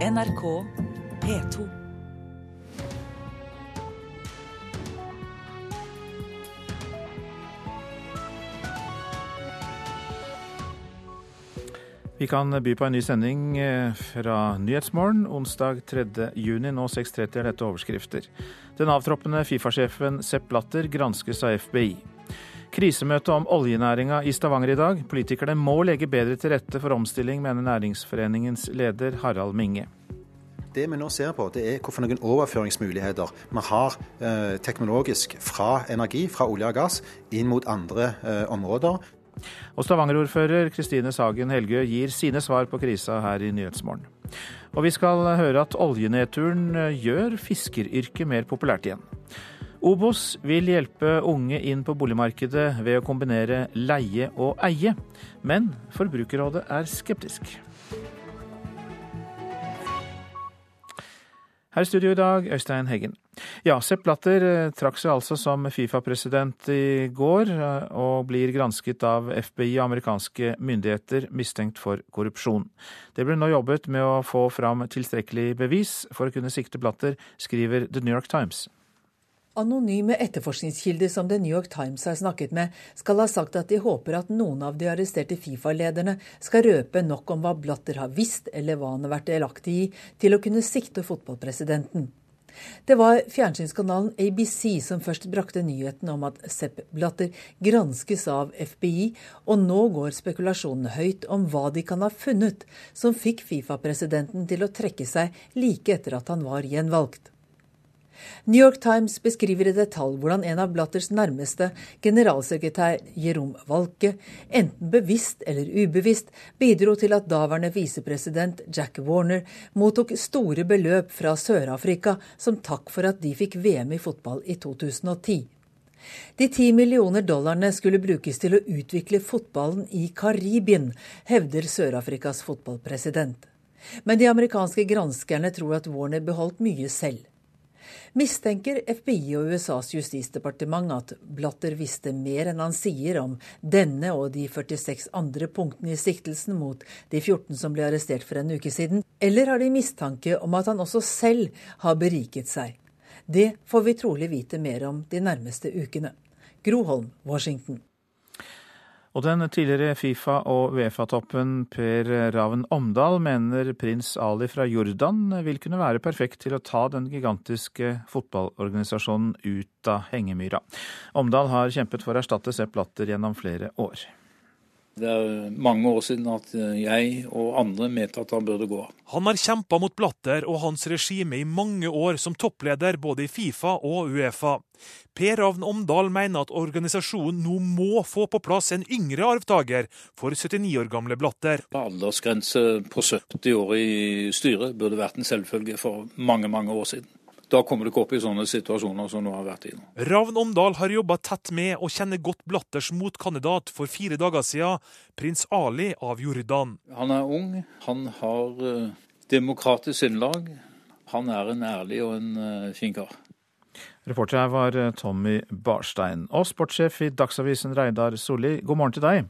NRK P2. Vi kan by på en ny sending eh, fra Nyhetsmorgen onsdag 3. juni. Nå 6.30 er dette overskrifter. Den avtroppende Fifa-sjefen Sepp Blatter granskes av FBI. Krisemøte om oljenæringa i Stavanger i dag. Politikerne må legge bedre til rette for omstilling, mener Næringsforeningens leder Harald Minge. Det vi nå ser på, det er hvilke overføringsmuligheter vi har eh, teknologisk fra energi, fra olje og gass, inn mot andre eh, områder. Og Stavanger-ordfører Kristine Sagen Helgø gir sine svar på krisa her i Nyhetsmorgen. Og vi skal høre at oljenedturen eh, gjør fiskeryrket mer populært igjen. Obos vil hjelpe unge inn på boligmarkedet ved å kombinere leie og eie, men Forbrukerrådet er skeptisk. Her i studio i dag, Øystein Heggen. Ja, Sepp Blatter eh, trakk seg altså som Fifa-president i går, eh, og blir gransket av FBI og amerikanske myndigheter mistenkt for korrupsjon. Det blir nå jobbet med å få fram tilstrekkelig bevis for å kunne sikte Blatter, skriver The New York Times. Anonyme etterforskningskilder som The New York Times har snakket med, skal ha sagt at de håper at noen av de arresterte Fifa-lederne skal røpe nok om hva Blatter har visst, eller hva han har vært delaktig i, til å kunne sikte fotballpresidenten. Det var fjernsynskanalen ABC som først brakte nyheten om at Sepp Blatter granskes av FBI, og nå går spekulasjonene høyt om hva de kan ha funnet som fikk Fifa-presidenten til å trekke seg like etter at han var gjenvalgt. New York Times beskriver i detalj hvordan en av Blatters nærmeste, generalsekretær Jerome Walke, enten bevisst eller ubevisst bidro til at daværende visepresident Jack Warner mottok store beløp fra Sør-Afrika som takk for at de fikk VM i fotball i 2010. De ti millioner dollarene skulle brukes til å utvikle fotballen i Karibien, hevder Sør-Afrikas fotballpresident. Men de amerikanske granskerne tror at Warner beholdt mye selv mistenker FBI og USAs justisdepartement at Blatter visste mer enn han sier om denne og de 46 andre punktene i siktelsen mot de 14 som ble arrestert for en uke siden, eller har de mistanke om at han også selv har beriket seg? Det får vi trolig vite mer om de nærmeste ukene. Groholm, Washington. Og den tidligere Fifa- og Uefa-toppen Per Raven Omdal mener prins Ali fra Jordan vil kunne være perfekt til å ta den gigantiske fotballorganisasjonen ut av hengemyra. Omdal har kjempet for å erstatte Sepp Latter gjennom flere år. Det er mange år siden at jeg og andre mente at han burde gå av. Han har kjempa mot Blatter og hans regime i mange år som toppleder både i Fifa og Uefa. Per Ravn Omdal mener at organisasjonen nå må få på plass en yngre arvtaker for 79 år gamle Blatter. Aldersgrense på 70 år i styret burde vært en selvfølge for mange, mange år siden da kommer du ikke opp i sånne situasjoner som nå har vært i. nå. Ravn Omdal har jobba tett med og kjenner godt Blatters motkandidat for fire dager siden, prins Ali av Jordan. Han er ung, han har uh, demokratisk sinnlag. Han er en ærlig og en uh, fin kar. Reporter her var eh, Tommy Barstein. Og sportssjef i Dagsavisen Reidar Solli, god morgen til deg.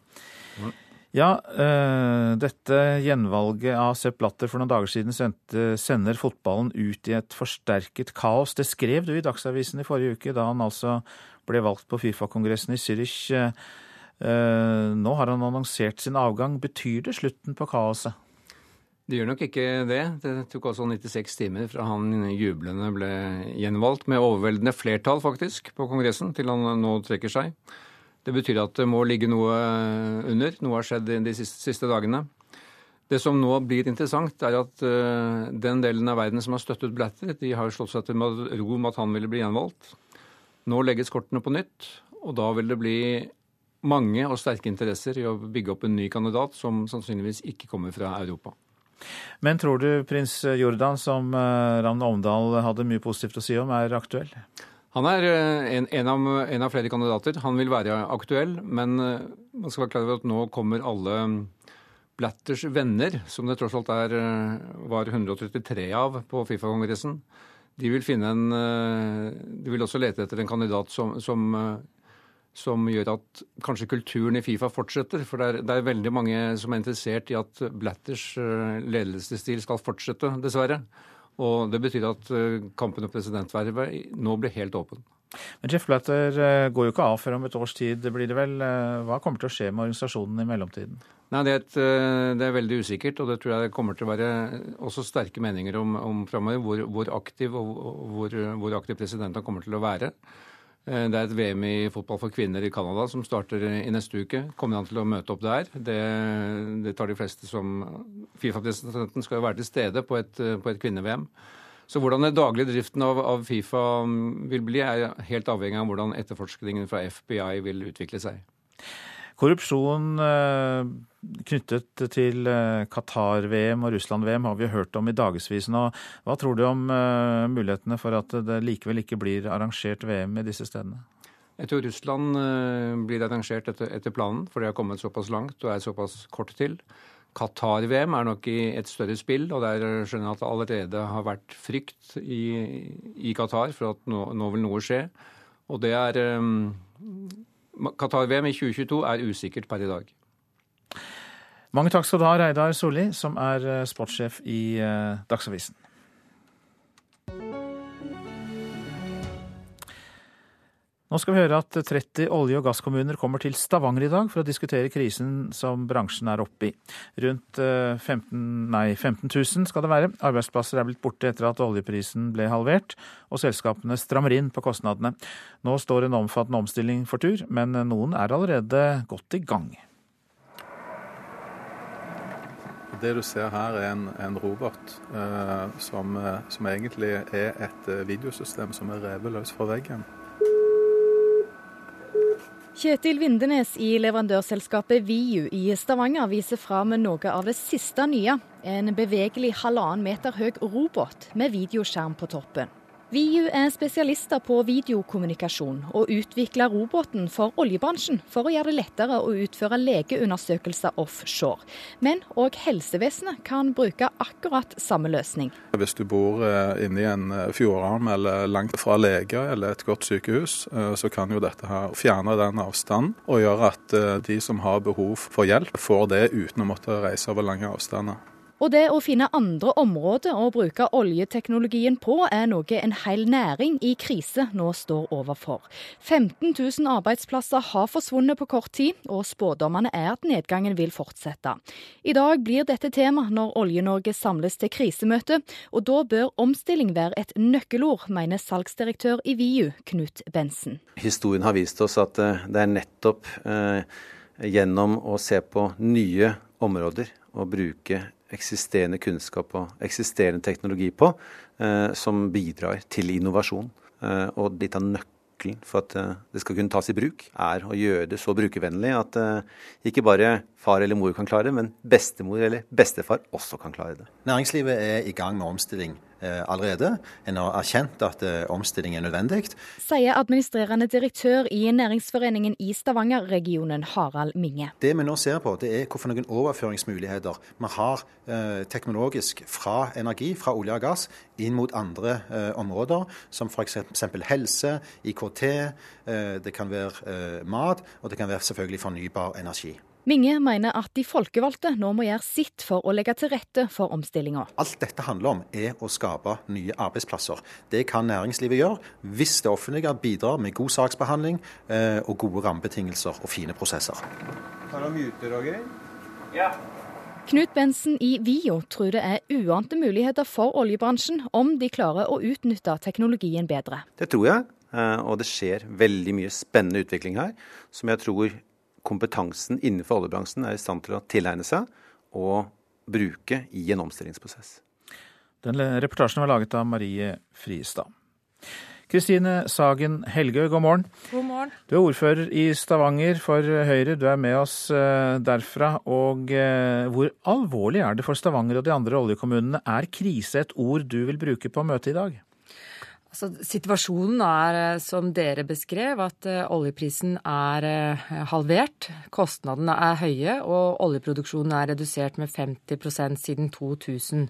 Mm. Ja, øh, dette gjenvalget av Sepp Blatter for noen dager siden sendte, sender fotballen ut i et forsterket kaos. Det skrev du i Dagsavisen i forrige uke, da han altså ble valgt på Fifa-kongressen i Zürich. Uh, nå har han annonsert sin avgang. Betyr det slutten på kaoset? Det gjør nok ikke det. Det tok altså 96 timer fra han jublende ble gjenvalgt, med overveldende flertall faktisk, på kongressen, til han nå trekker seg. Det betyr at det må ligge noe under. Noe har skjedd de siste, dagene. Det som nå blir interessant, er at uh, den delen av verden som har støttet Blatter, de har slått seg til ro med at han ville bli gjenvalgt. Nå legges kortene på nytt, og da vil det bli mange og sterke interesser i å bygge opp en ny kandidat som sannsynligvis ikke kommer fra Europa. Men tror du prins Jordan, som uh, Ravn Omdal hadde mye positivt å si om, er aktuell? Han er eh, en, en, av, en, av, flere kandidater. Han vil være aktuell, men eh, man skal være klar over at nå kommer alle Blatters venner, som det tross alt er, eh, var 133 av på Fifa-kongressen. De vil finne en De vil også lete etter en kandidat som, som, som gjør at kanskje kulturen i Fifa fortsetter. For det er, det er veldig mange som er interessert i at Blatters ledelsesstil skal fortsette, dessverre. Og det betyr at eh, kampen om presidentvervet nå blir helt åpen. Men Jeff Blatter eh, går jo ikke av før om et års tid, blir det vel. Hva kommer til å skje med organisasjonen i mellomtiden? Nei, det er, et, det er, veldig usikkert, og det tror jeg kommer til å være også sterke meninger om, om framover hvor, hvor, aktiv og hvor, hvor aktiv presidenten kommer til å være. Eh, det er et VM i fotball for kvinner i Canada som starter i neste uke. Kommer han til å møte opp der? Det, det tar de fleste som Fifa-presidenten skal jo være til stede på et, på et kvinne-VM. Så hvordan den daglige driften av, av, Fifa mm, vil bli, er helt avhengig av hvordan etterforskningen fra FBI vil utvikle seg. Korrupsjon eh, knyttet til eh, Qatar-VM og Russland-VM har vi hørt om i dagevis nå. Hva tror du om eh, mulighetene for at det likevel ikke blir arrangert VM i disse stedene? Jeg tror Russland blir arrangert etter, planen, for det har kommet såpass langt og er såpass kort til. Qatar-VM er nok i et større spill, og der skjønner jeg at det allerede har vært frykt i, i Qatar for at nå, nå, vil noe skje. Og det er um, Qatar-VM i 2022 er usikkert per i dag. Mange takk skal du ha, Reidar Solli, som er eh, sportssjef i eh, Dagsavisen. Nå skal vi høre at 30 olje- og gasskommuner kommer til Stavanger i dag for å diskutere krisen som bransjen er oppe i. Rundt 15, eh, nei, 15 000 skal det være. Arbeidsplasser er blitt borte etter at oljeprisen ble halvert, og selskapene strammer inn på kostnadene. Nå står en omfattende omstilling for tur, men noen er allerede godt i gang. Det du ser her er en, en robot eh, som, eh, som, egentlig er et eh, videosystem som er revet løs fra veggen. Kjetil Vindenes i leverandørselskapet VIU i Stavanger viser fram noe av det siste nye. En bevegelig halvannen meter høy robot med videoskjerm på toppen. VIU er spesialister på videokommunikasjon, og utvikler roboten for oljebransjen for å gjøre det lettere å utføre legeundersøkelser offshore. Men òg helsevesenet kan bruke akkurat samme løsning. Hvis du bor eh, inne i en eh, fjordarm eller langt fra lege eller et godt sykehus, eh, så kan jo dette her fjerne den avstanden og gjøre at de som har behov for hjelp, får det uten å måtte reise over lange avstander. Og det å finne andre områder å bruke oljeteknologien på, er noe en hel næring i krise nå står overfor. 15 000 arbeidsplasser har forsvunnet på kort tid, og spådommene er at nedgangen vil fortsette. I dag blir dette tema når Olje-Norge samles til krisemøte, og da bør omstilling være et nøkkelord, mener salgsdirektør i VIU, Knut Bensen. Historien har vist oss at eh, det er nettopp eh, gjennom å se på nye områder og bruke eksisterende kunnskap og eksisterende teknologi på, eh, som bidrar til innovasjon. Eh, og litt av nøkkelen for at eh, det skal kunne tas i bruk, er å gjøre det så brukervennlig at ikke bare far eller mor kan klare det, men bestemor eller bestefar også kan klare det. Næringslivet er i gang med omstilling allerede. En har erkjent at eh, omstilling er nødvendig. Sier administrerende direktør i Næringsforeningen i Stavanger-regionen, Harald Minge. Det vi nå ser på, det er hvorfor noen overføringsmuligheter vi har eh, teknologisk fra energi, fra olje og gass, inn mot andre eh, områder, som f.eks. helse, IKT, eh, det kan være eh, mat, og det kan være selvfølgelig fornybar energi. Minge mener at de folkevalgte nå må gjøre sitt for å legge til rette for omstillinga. Alt dette handler om er å skape nye arbeidsplasser. Det kan næringslivet gjøre hvis det offentlige bidrar med god saksbehandling eh, og gode rammebetingelser og fine prosesser. Tar du mute, Roger? Ja. Knut Bensen i VIO tror det er uante muligheter for oljebransjen om de klarer å utnytte teknologien bedre. Det tror jeg, eh, og det skjer veldig mye spennende utvikling her som jeg tror kompetansen innenfor oljebransjen er i stand til å tilegne seg og bruke i en omstillingsprosess. Den reportasjen var laget av Marie Friestad. Kristine Sagen Helgø, god morgen. God morgen. Du er ordfører i Stavanger for Høyre. Du er med oss eh, derfra. Og eh, hvor alvorlig er det for Stavanger og de andre oljekommunene? Er krise et ord du vil bruke på møtet i dag? Altså, situasjonen er eh, som dere beskrev, at uh, oljeprisen er uh, halvert. Kostnadene er høye, og oljeproduksjonen er redusert med 50% siden 2000.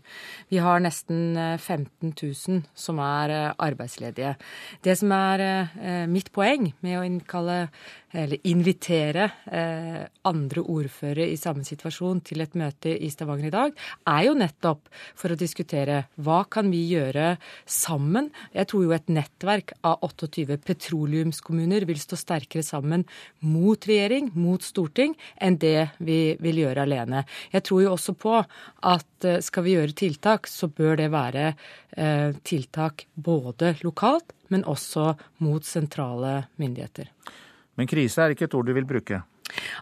Vi har nesten uh, 15 000 som er arbeidsledige. Det som er mitt poeng med å innkalle eller invitere eh, andre ordførere i samme situasjon til et møte i Stavanger i dag, er jo nettopp for å diskutere hva kan vi gjøre sammen. Jeg tror jo et nettverk av 28 petroleumskommuner vil stå sterkere sammen mot regjering, mot storting, enn det vi vil gjøre alene. Jeg tror jo også på at eh, skal vi gjøre tiltak, så bør det være eh, tiltak både lokalt, men også mot sentrale myndigheter. Men krise er ikke et ord du vil bruke?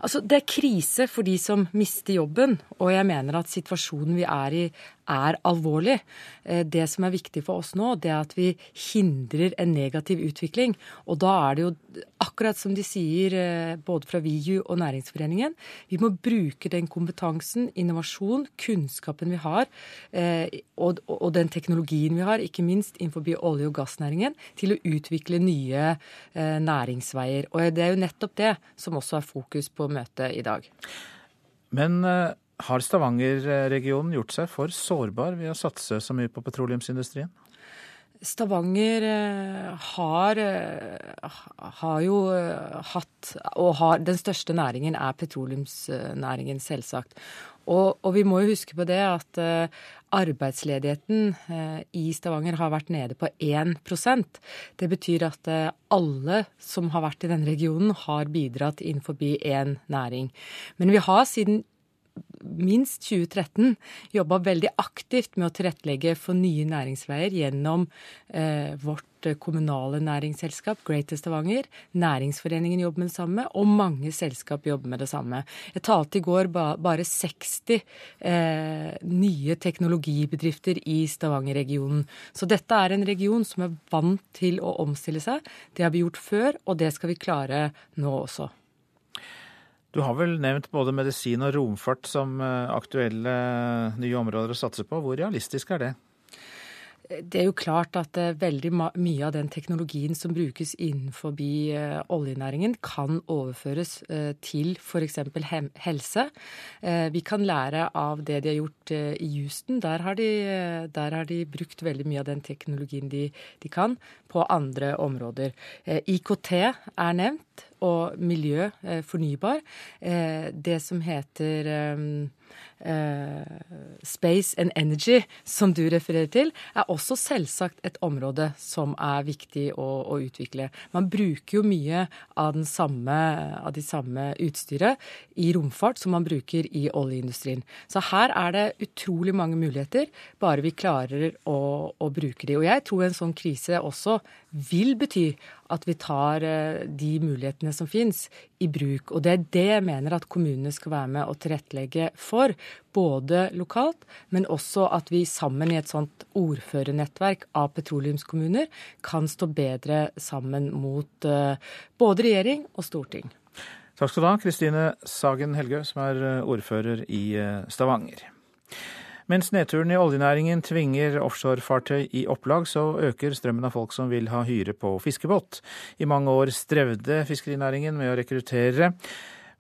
Altså, Det er krise for de som mister jobben, og jeg mener at situasjonen vi er i er alvorlig. Eh, det som er viktig for oss nå, det er at vi hindrer en negativ utvikling. Og da er det jo akkurat som de sier eh, både fra VIU og Næringsforeningen, vi må bruke den kompetansen, innovasjon, kunnskapen vi har, eh, og, den teknologien vi har, ikke minst innenfor olje- og gassnæringen, til å utvikle nye næringsveier. Og det er jo nettopp det som også er fokus på møtet i dag. Men har Stavanger-regionen gjort seg for sårbar ved å satse så mye på petroleumsindustrien? Stavanger eh, har, eh, har, jo eh, hatt Og har, den største næringen er petroleumsnæringen, selvsagt. Og, og, vi må jo huske på det at arbeidsledigheten i Stavanger har vært nede på 1% Det betyr at alle som har vært i denne regionen, har bidratt innenfor én næring. Men vi har siden minst 2013 jobba veldig aktivt med å tilrettelegge for nye næringsveier gjennom eh, vårt kommunale næringsselskap, Greater Stavanger. Næringsforeningen jobber med det samme, og mange selskap jobber med det samme. Jeg talte i går ba, bare 60 eh, nye teknologibedrifter i Stavanger-regionen. Så dette er en region som er vant til å omstille seg. Det har vi gjort før, og det skal vi klare nå også. Du har vel nevnt både medisin og romfart som eh, aktuelle nye områder å satse på. Hvor realistisk er det? Det er jo klart at eh, veldig mye av den teknologien som brukes innenfor eh, oljenæringen, kan overføres til f.eks. helse. Vi kan lære av det de har gjort i Houston. Der har de, der har de brukt veldig mye av den teknologien de, de kan, på andre områder. IKT er nevnt og miljø, eh, fornybar. Eh, det som heter eh, Space and Energy, som du refererer til, er også selvsagt et område som er viktig å, å utvikle. Man bruker jo mye av, samme, av de samme utstyret i romfart som man bruker i oljeindustrien. Så her er det utrolig mange muligheter, bare vi klarer å, å bruke de. Og jeg tror en sånn krise også vil bety at vi tar eh, de mulighetene som finnes, i bruk. Og det er det jeg mener at kommunene skal være med og tilrettelegge for. Både lokalt, men også at vi sammen i et sånt ordførernettverk av petroleumskommuner kan stå bedre sammen mot eh, både regjering og storting. Takk skal du ha, Kristine Sagen Helgø, som er eh, ordfører i Stavanger. Mens nedturen i oljenæringen tvinger offshorefartøy i opplag, så øker strømmen av folk som vil ha hyre på fiskebåt. I mange år strevde fiskerinæringen med å rekruttere,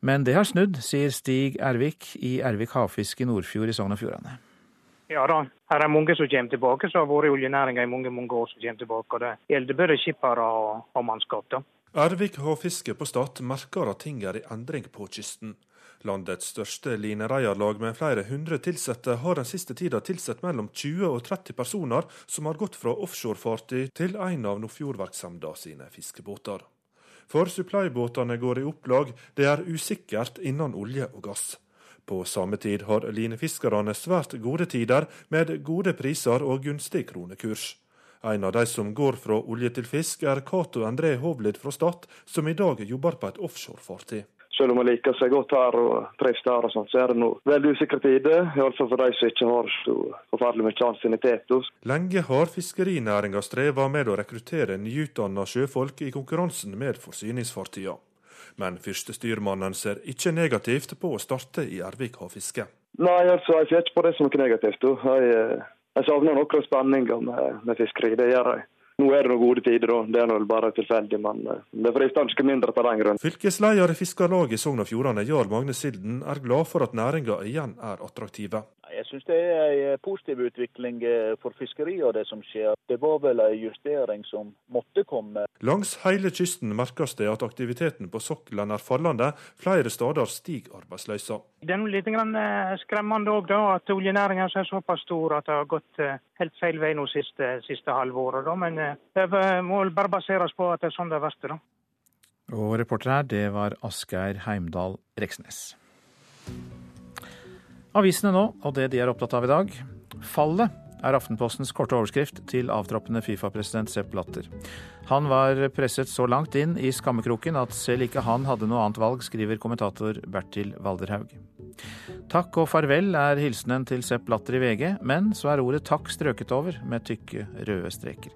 men det har snudd, sier Stig Ervik i Ervik havfisk i Nordfjord i Sogn og Fjordane. Ja da, her er mange som kommer tilbake, som har vært i oljenæringa i mange mange år som kommer tilbake. og Det gjelder både skippere og, og mannskap. da. Ervik havfiske på Stad merker at ting er i endring på kysten. Landets største linereierlag med flere hundre ansatte har den siste tida tilsatt mellom 20 og 30 personer som har gått fra offshorefartøy til en av Nordfjordverksemda sine fiskebåter. For supplybåtene går i opplag, det er usikkert innen olje og gass. På samme tid har linefiskerne svært gode tider, med gode priser og gunstig kronekurs. En av de som går fra olje til fisk, er Cato André Hovlid fra Stad, som i dag jobber på et offshorefartøy. Selv om man liker seg godt her og trives der, og sånt, så er det nå veldig usikre tider. Iallfall for de som ikke har så forferdelig mye ansiennitet. Lenge har fiskerinæringa streva med å rekruttere nyutdanna sjøfolk i konkurransen med forsyningsfartøyene. Men fyrstestyrmannen ser ikke negativt på å starte i Ervik havfiske. Nei, altså, jeg ser ikke på det som noe negativt. Jeg, eh, jeg savner noen spenninger med, med fiskeri, det gjør jeg. Nå er det noen gode tider, og det er vel bare tilfeldig. Men det frister ikke mindre av den grunn. Fylkesleder i Fiskarlaget i Sogn og Fjordane, Jarl Magne Silden, er glad for at næringa igjen er attraktive. Jeg syns det er en positiv utvikling eh, for fiskeriet og det som skjer. Det var vel en justering som måtte komme. Langs hele kysten merkes det at aktiviteten på sokkelen er fallende. Flere steder stiger arbeidsløysa. Det er litt eh, skremmende òg at oljenæringen er såpass stor at det har gått eh, helt feil vei nå siste, siste halvåret. Men det må bare baseres på at det er sånn det er verst. Og reporter her, det var Asgeir Heimdal Reksnes. Avisene nå, og det de er opptatt av i dag. Fallet er Aftenpostens korte overskrift til avtroppende Fifa-president Sepp Latter. Han var presset så langt inn i skammekroken at selv ikke han hadde noe annet valg, skriver kommentator Bertil Walderhaug. Takk og farvel er hilsenen til Sepp Latter i VG, men så er ordet takk strøket over med tykke røde streker.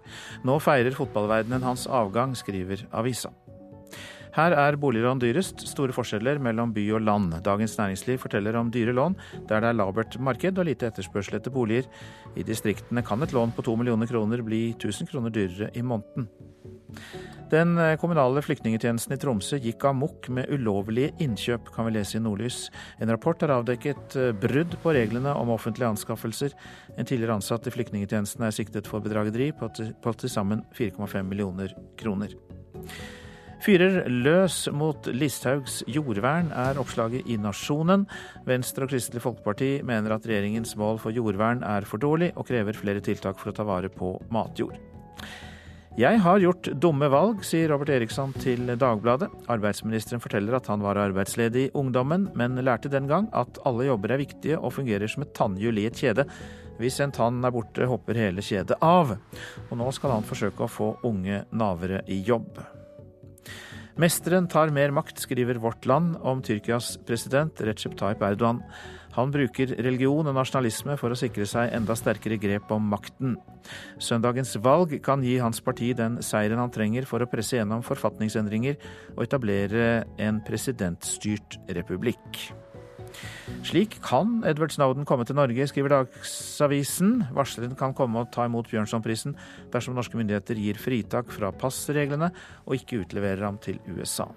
Nå feirer fotballverdenen hans avgang, skriver avisa. Her er boliglån dyrest, store forskjeller mellom by og land. Dagens Næringsliv forteller om dyre lån der det er labert marked og lite etterspørsel etter boliger. I distriktene kan et lån på to millioner kroner bli 1000 kroner dyrere i måneden. Den kommunale flyktningetjenesten i Tromsø gikk amok med ulovlige innkjøp, kan vi lese i Nordlys. En rapport har avdekket eh, brudd på reglene om offentlige anskaffelser. En tidligere ansatt i flyktningetjenesten er siktet for bedrageri på til sammen 4,5 millioner kroner. Fyrer løs mot Listhaugs jordvern, er oppslaget i Nasjonen. Venstre og Kristelig Folkeparti mener at regjeringens mål for jordvern er for dårlig, og krever flere tiltak for å ta vare på matjord. Jeg har gjort dumme valg, sier Robert Eriksson til Dagbladet. Arbeidsministeren forteller at han var arbeidsledig i ungdommen, men lærte den gang at alle jobber er viktige og fungerer som et tannhjul i et kjede. Hvis en tann er borte, hopper hele kjedet av. Og nå skal han forsøke å få unge navere i jobb. Mesteren tar mer makt, skriver Vårt Land om Tyrkias president Recep Tayyip Erdogan. Han bruker religion og nasjonalisme for å sikre seg enda sterkere grep om makten. Søndagens valg kan gi hans parti den seieren han trenger for å presse gjennom forfatningsendringer og etablere en presidentstyrt republikk. Slik kan Edward Snowden komme til Norge, skriver Dagsavisen. Varsleren kan komme og ta imot Bjørnsonprisen dersom norske myndigheter gir fritak fra passreglene og ikke utleverer ham til USA.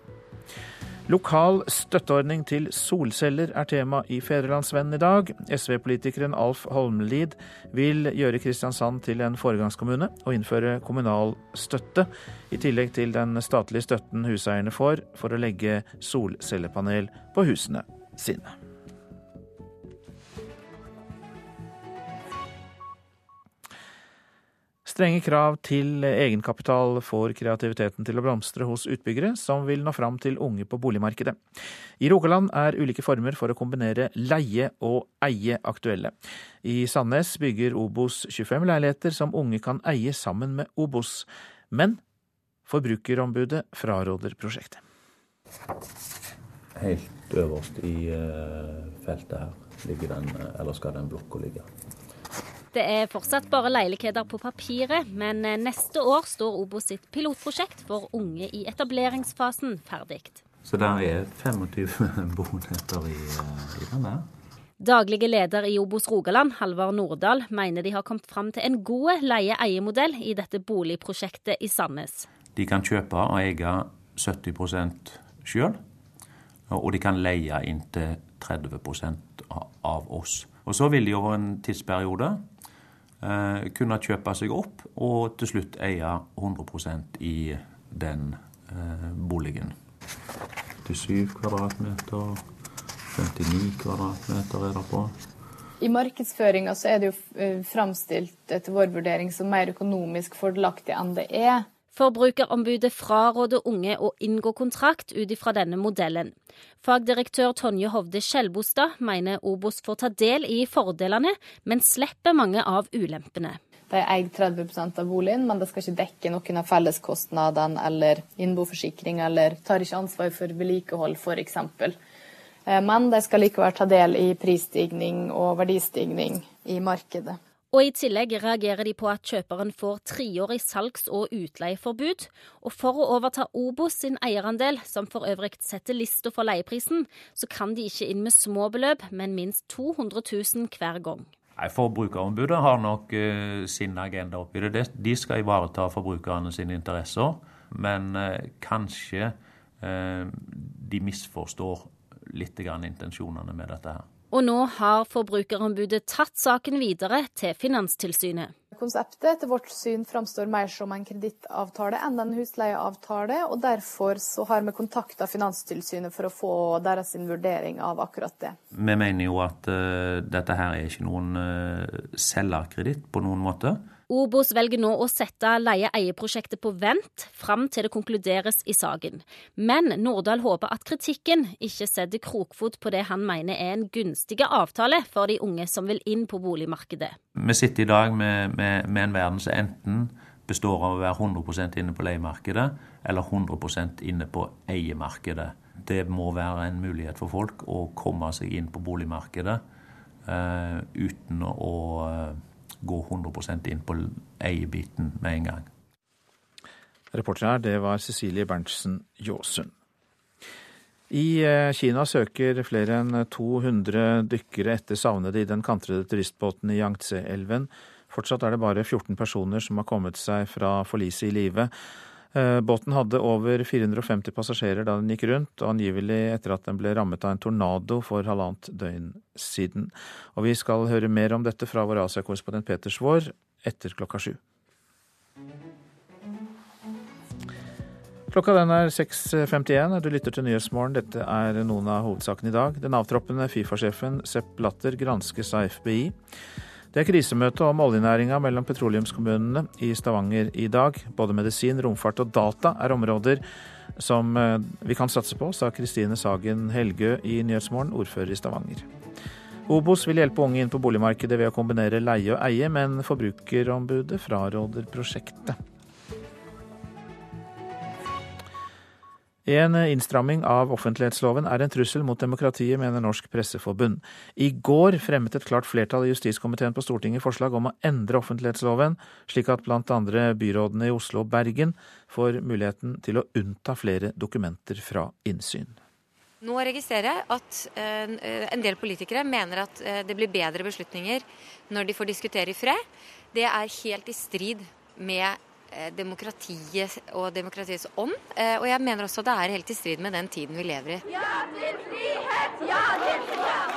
Lokal støtteordning til solceller er tema i Fedrelandsvennen i dag. SV-politikeren Alf Holmlid vil gjøre Kristiansand til en foregangskommune og innføre kommunal støtte, i tillegg til den statlige støtten huseierne får for å legge solcellepanel på husene sine. Strenge krav til egenkapital får kreativiteten til å blomstre hos utbyggere som vil nå fram til unge på boligmarkedet. I Rogaland er ulike former for å kombinere leie og eie aktuelle. I Sandnes bygger Obos 25 leiligheter som unge kan eie sammen med Obos. Men Forbrukerombudet fraråder prosjektet. Helt øverst i eh, feltet her ligger den, eh, eller skal den blokka ligge. Det er fortsatt bare leiligheter på papiret, men eh, neste år står Obos sitt pilotprosjekt for unge i etableringsfasen ferdig. Så der er 25 boenheter i, eh, i denne? Daglige leder i Obos Rogaland, Halvard Nordahl, mener de har kommet fram til en god leie-eie-modell i dette boligprosjektet i Sandnes. De kan kjøpe og eie 70% sjøl, og de kan leie inntil 30% av oss. Og Så vil de over en tidsperiode kunne kjøpe seg opp og til slutt eie 100% i den eh, boligen. 87 kvadratmeter, 59 kvadratmeter er det på. I markedsføringa så er det jo eh, framstilt etter vår vurdering som mer økonomisk fordelaktig enn det er. Forbrukerombudet fraråder unge å inngå kontrakt ut ifra denne modellen. Fagdirektør Tonje Hovde Skjelbostad mener Obos får ta del i fordelene, men slipper mange av ulempene. De eier 30% av boligen, men det skal ikke dekke noen av felleskostnadene eller innboforsikring, eller tar ikke ansvar for vedlikehold f.eks. Eh, men de skal likevel ta del i prisstigning og verdistigning i markedet. Og I tillegg reagerer de på at kjøperen får treårig salgs- og utleieforbud. Og for å overta Obos sin eierandel, som for øvrig setter lista for leieprisen, så kan de ikke inn med små beløp, men minst 200 000 hver gang. Nei, Forbrukerombudet har nok uh, sin agenda oppi det. De skal ivareta forbrukerne sine interesser. Men uh, kanskje uh, de misforstår litt intensjonene med dette her. Og nå har Forbrukerombudet tatt saken videre til Finanstilsynet. Konseptet etter vårt syn framstår mer som en kredittavtale enn en husleieavtale, og derfor så har vi kontakta Finanstilsynet for å få deres vurdering av akkurat det. Vi mener jo at uh, dette her er ikke noen uh, selgerkreditt på noen måte. Obos velger nå å sette leie-eie-prosjektet på vent fram til det konkluderes i saken. Men Nordahl håper at kritikken ikke setter krokfot på det han mener er en gunstig avtale for de unge som vil inn på boligmarkedet. Vi sitter i dag med, med, med en verden som enten består av å være 100% inne på leiemarkedet eller 100% inne på eiemarkedet. Det må være en mulighet for folk å komme seg inn på boligmarkedet uh, uten å uh, gå 100 inn på eiebiten med en gang. Reporter her, det var Cecilie Berntsen Jåsund. I eh, Kina søker flere enn 200 dykkere etter savnede i den kantrede turistbåten i Yangtze-elven. Fortsatt er det bare 14 personer som har kommet seg fra forliset i live. Eh, båten hadde over 450 passasjerer da den gikk rundt, og angivelig etter at den ble rammet av en tornado for halvannet døgn siden. Og vi skal høre mer om dette fra vår Asia-korrespondent Peter Svaar etter klokka sju. Klokka den er 6.51, du lytter til Nyhetsmorgen. Dette er noen av hovedsakene i dag. Den avtroppende Fifa-sjefen Sepp Latter granskes av FBI. Det er krisemøte om oljenæringa mellom petroleumskommunene i Stavanger i dag. Både medisin, romfart og data er områder som eh, vi kan satse på, sa Kristine Sagen Helgø i Nyhetsmorgen, ordfører i Stavanger. Obos vil hjelpe unge inn på boligmarkedet ved å kombinere leie og eie, men Forbrukerombudet fraråder prosjektet. En innstramming av offentlighetsloven er en trussel mot demokratiet, mener Norsk Presseforbund. I går fremmet et klart flertall i justiskomiteen på Stortinget forslag om å endre offentlighetsloven, slik at bl.a. byrådene i Oslo og Bergen får muligheten til å unnta flere dokumenter fra innsyn. Nå registrerer jeg at eh, en del politikere mener at eh, det blir bedre beslutninger når de får diskutere i fred. Det er helt i strid med demokratiet og demokratiets ånd. Eh, og jeg mener også det er helt i strid med den tiden vi lever i. Ja til frihet! Ja til frihet!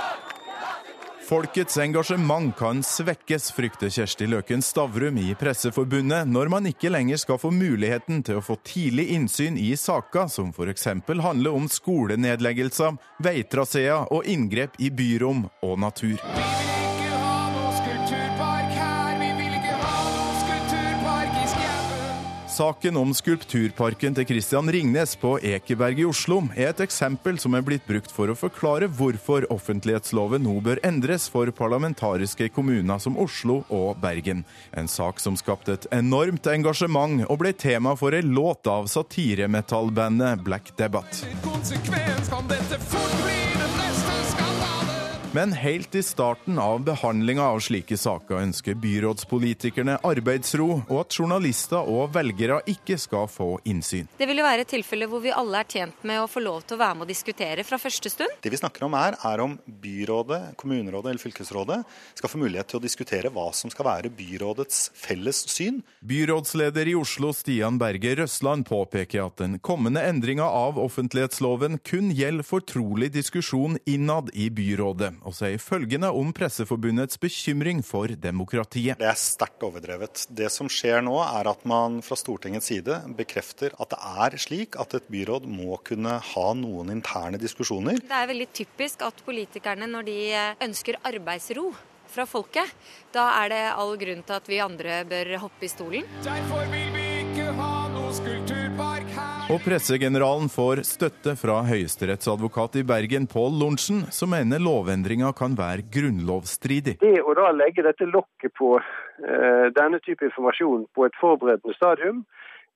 Folkets engasjement kan svekkes, frykter Kjersti Løken Stavrum i Presseforbundet, når man ikke lenger skal få muligheten til å få tidlig innsyn i saker som f.eks. handler om skolenedleggelser, veitraseer og inngrep i byrom og natur. Saken om skulpturparken til Christian Ringnes på Ekeberg i Oslo er et eksempel som er blitt brukt for å forklare hvorfor offentlighetsloven nå bør endres for parlamentariske kommuner som Oslo og Bergen. En sak som skapte et enormt engasjement og ble tema for en låt av satiremetallbandet Black Debate. Konsekvens kan dette fort bli men helt i starten av behandlinga av slike saker ønsker byrådspolitikerne arbeidsro, og at journalister og velgere ikke skal få innsyn. Det vil jo være et tilfelle hvor vi alle er tjent med å få lov til å være med og diskutere fra første stund. Det vi snakker om her, er om byrådet, kommunerådet eller fylkesrådet skal få mulighet til å diskutere hva som skal være byrådets felles syn. Byrådsleder i Oslo, Stian Berger Røsland, påpeker at den kommende endringa av offentlighetsloven kun gjelder fortrolig diskusjon innad i byrådet og sier følgende om Presseforbundets bekymring for demokratiet. Det er sterkt overdrevet. Det som skjer nå, er at man fra Stortingets side bekrefter at det er slik at et byråd må kunne ha noen interne diskusjoner. Det er veldig typisk at politikerne, når de ønsker arbeidsro fra folket, da er det all grunn til at vi andre bør hoppe i stolen. Derfor vil vi ikke ha noe skulpturpark her. Og pressegeneralen får støtte fra høyesterettsadvokat i Bergen, Pål Lorentzen, som mener lovendringa kan være grunnlovsstridig. Det å da legge dette lokket på eh, denne type informasjon på et forberedende stadium,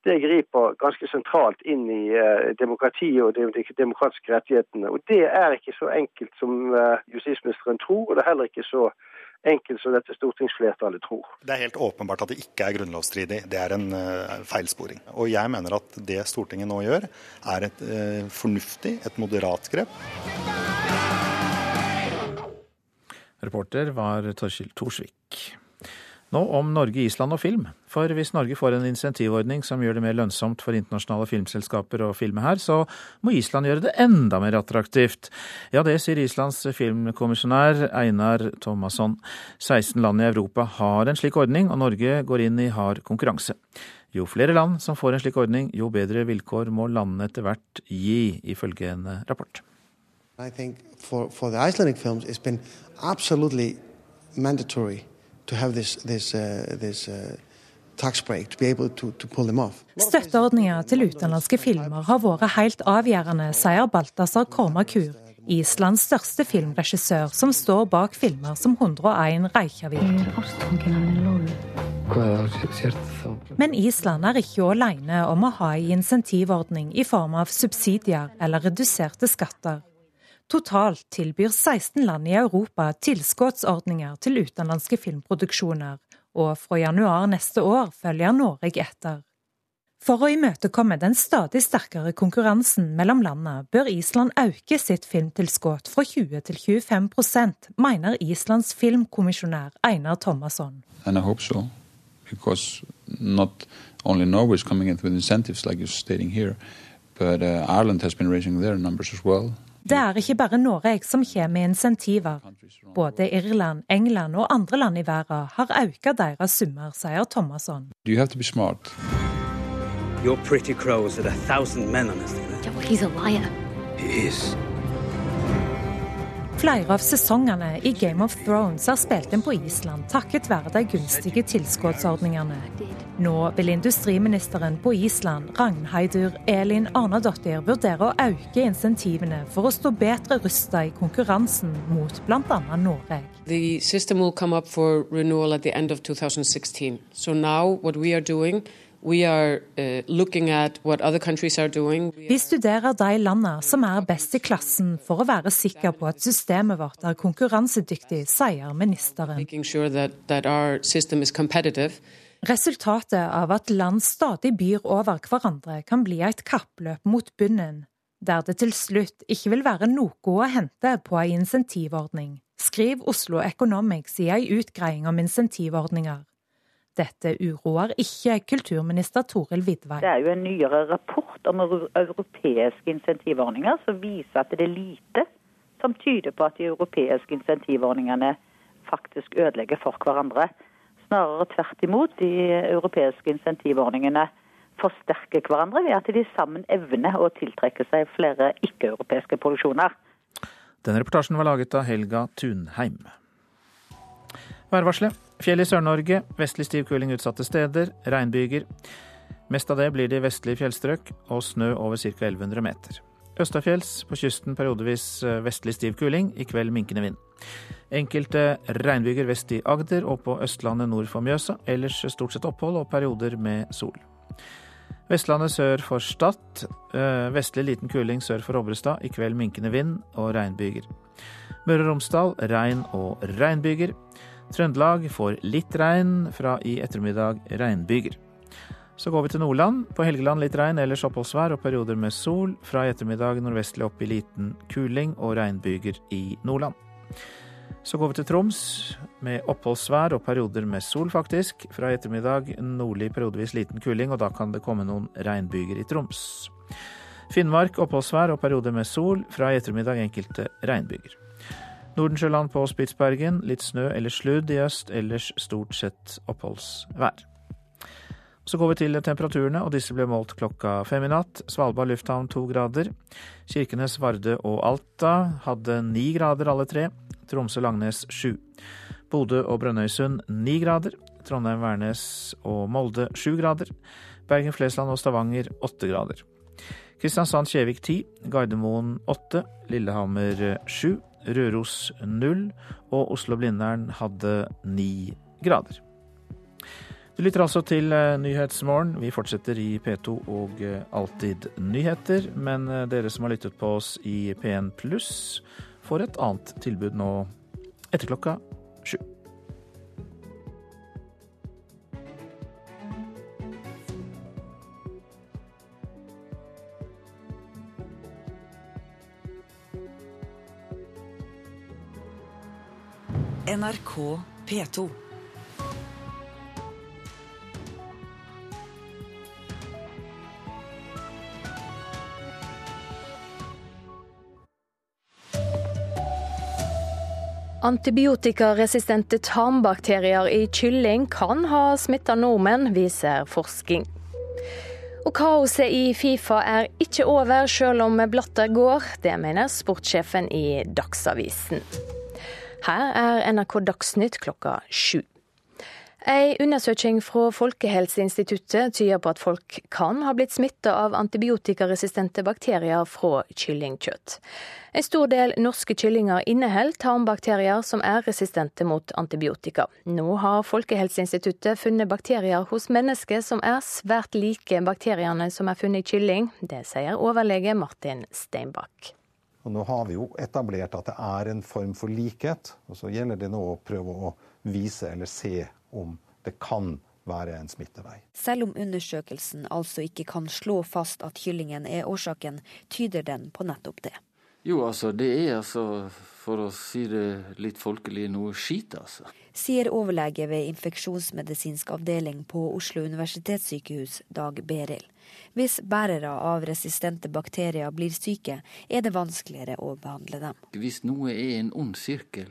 det griper ganske sentralt inn i eh, demokratiet og de demokratiske rettighetene. Og det er ikke så enkelt som eh, justisministeren tror, og det er heller ikke så enkelt som dette stortingsflertallet tror. Det er helt åpenbart at det ikke er grunnlovsstridig. Det er en uh, feilsporing. Og jeg mener at det Stortinget nå gjør, er et uh, fornuftig, et moderat grep. Reporter var Torskild Thorsvik. Nå om Norge, Island og film. For hvis Norge får en insentivordning som gjør det mer lønnsomt for internasjonale filmselskaper å filme her, så må Island gjøre det enda mer attraktivt. Ja, det sier Islands filmkommisjonær Einar Thomasson. 16 land i Europa har en slik ordning, og Norge går inn i hard konkurranse. Jo flere land som får en slik ordning, jo bedre vilkår må landene etter hvert gi, ifølge en rapport. I think for, for the Icelandic films, it's been absolutely mandatory to have this, this, uh, this uh, tax break to be able to, to pull them off. Støtteordninger til utenlandske filmer har vært helt avgjørende, sier Balthazar Kormakur, Islands største filmregissør, som står bak filmer som 101 Reykjavik. Men Island er ikke alene om å ha en insentivordning i form av subsidier eller reduserte skatter. Totalt tilbyr 16 land i Europa tilskuddsordninger til utenlandske filmproduksjoner, og fra januar neste år følger Norge etter. For å imøtekomme den stadig sterkere konkurransen mellom landene, bør Island øke sitt filmtilskudd fra 20 til 25% mener Islands filmkommisjonær Einar Thomasson. So, because not only Norway is coming in with incentives like you're stating here, but uh, Ireland has been raising their numbers as well. Det er ikke bare Norge som kommer med insentiver. Både Irland, England og andre land i verden har økt deres summer, sier Thomasson. You have to be smart. Your pretty crows had a thousand men on us. Yeah, he's a liar. He is. Flere av sesongene i Game of Thrones er spilt inn på Island takket være de gunstige tilskuddsordningene. Nå vil industriministeren på Island, Ragnheidur Elin Arnadottir, vurdere å øke insentivene for å stå bedre rustet i konkurransen mot bl.a. Norge. The system will come up for renewal at the end of 2016. So now what we are doing We are uh, looking at what other are doing. Vi studerer de landene som er best i klassen for å være sikre på at systemet vårt er konkurransedyktig, sier ministeren. Resultatet av at land stadig byr over hverandre, kan bli et kappløp mot bunnen, der det til slutt ikke vil være noe å hente på en insentivordning, skriver Oslo Economics i en utgreiing om insentivordninger. Dette uroer ikke kulturminister Toril Vidvei. Det er jo en nyere rapport om europeiske insentivordninger som viser at det er lite som tyder på at de europeiske insentivordningene faktisk ødelegger for hverandre. Snarere tvert imot. De europeiske insentivordningene forsterker hverandre ved at de sammen evner å tiltrekke seg flere ikke-europeiske produksjoner. Denne reportasjen var laget av Helga Tunheim. Værvarselet. Fjell i Sør-Norge. Vestlig stiv kuling utsatte steder. Regnbyger. Mest av det blir det i vestlige fjellstrøk, og snø over ca. 1100 meter. Østafjells på kysten periodevis eh, vestlig stiv kuling, i kveld minkende vind. Enkelte regnbyger vest i Agder og på Østlandet nord for Mjøsa. Ellers stort sett opphold og perioder med sol. Vestlandet sør for Stad. Eh, vestlig liten kuling sør for Obrestad. I kveld minkende vind og regnbyger. Møre og Romsdal regn og regnbyger. Trøndelag får litt regn, fra i ettermiddag regnbyger. Så går vi til Nordland. På Helgeland litt regn, ellers oppholdsvær og perioder med sol. Fra i ettermiddag nordvestlig opp i liten kuling og regnbyger i Nordland. Så går vi til Troms, med oppholdsvær og perioder med sol, faktisk. Fra i ettermiddag nordlig periodevis liten kuling, og da kan det komme noen regnbyger i Troms. Finnmark oppholdsvær og perioder med sol. Fra i ettermiddag enkelte regnbyger. Nordensjøland på Spitsbergen litt snø eller sludd i øst, ellers stort sett oppholdsvær. Så går vi til temperaturene, og disse ble målt klokka fem i natt. Svalbard lufthavn to grader. Kirkenes, Vardø og Alta hadde ni grader alle tre. Tromsø-Langnes 7. Bodø og Brønnøysund 9 grader. Trondheim-Værnes og Molde 7 grader. Bergen-Flesland og Stavanger 8 grader. Kristiansand-Kjevik 10, Gardermoen 8, Lillehammer 7, Røros 0 og Oslo-Blindern hadde 9 grader. Du lytter altså til eh, Nyhetsmorgen. Vi fortsetter i P2 og eh, Alltid nyheter. Men eh, dere som har lyttet på oss i P1 pluss, får et annet tilbud nå etter klokka sju. NRK P2. Antibiotikaresistente tarmbakterier i kylling kan ha smitta nordmenn, viser forskning. Og kaoset i Fifa er ikke over, selv om Blatter går. Det mener sportssjefen i Dagsavisen. Her er NRK Dagsnytt klokka sju. En undersøking fra Folkehelseinstituttet tyder på at folk kan ha blitt smitta av antibiotikaresistente bakterier fra kyllingkjøtt. En stor del norske kyllinger inneholder tarmbakterier som er resistente mot antibiotika. Nå har Folkehelseinstituttet funnet bakterier hos mennesker som er svært like bakteriene som er funnet i kylling. Det sier overlege Martin Steinbakk. Og nå har vi jo etablert at det er en form for likhet, og så gjelder det nå å prøve å vise eller se om det kan være en smittevei. Selv om undersøkelsen altså ikke kan slå fast at kyllingen er årsaken, tyder den på nettopp det. Jo, altså, det er altså, for å si det litt folkelig, noe skit, altså. Sier overlege ved infeksjonsmedisinsk avdeling på Oslo universitetssykehus, Dag Berild. Hvis bærere av resistente bakterier blir syke, er det vanskeligere å behandle dem. Hvis noe er en ond sirkel,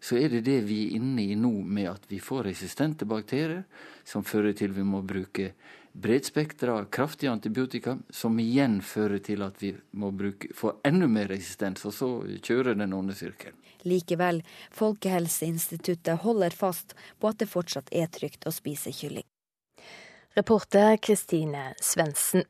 så er det det vi er inne i nå, med at vi får resistente bakterier, som fører til vi må bruke bredspektra, kraftige antibiotika, som igjen fører til at vi må bruke, få enda mer resistens, og så kjører den onde sirkelen. Likevel, Folkehelseinstituttet holder fast på at det fortsatt er trygt å spise kylling. Reporter Kristine Svendsen.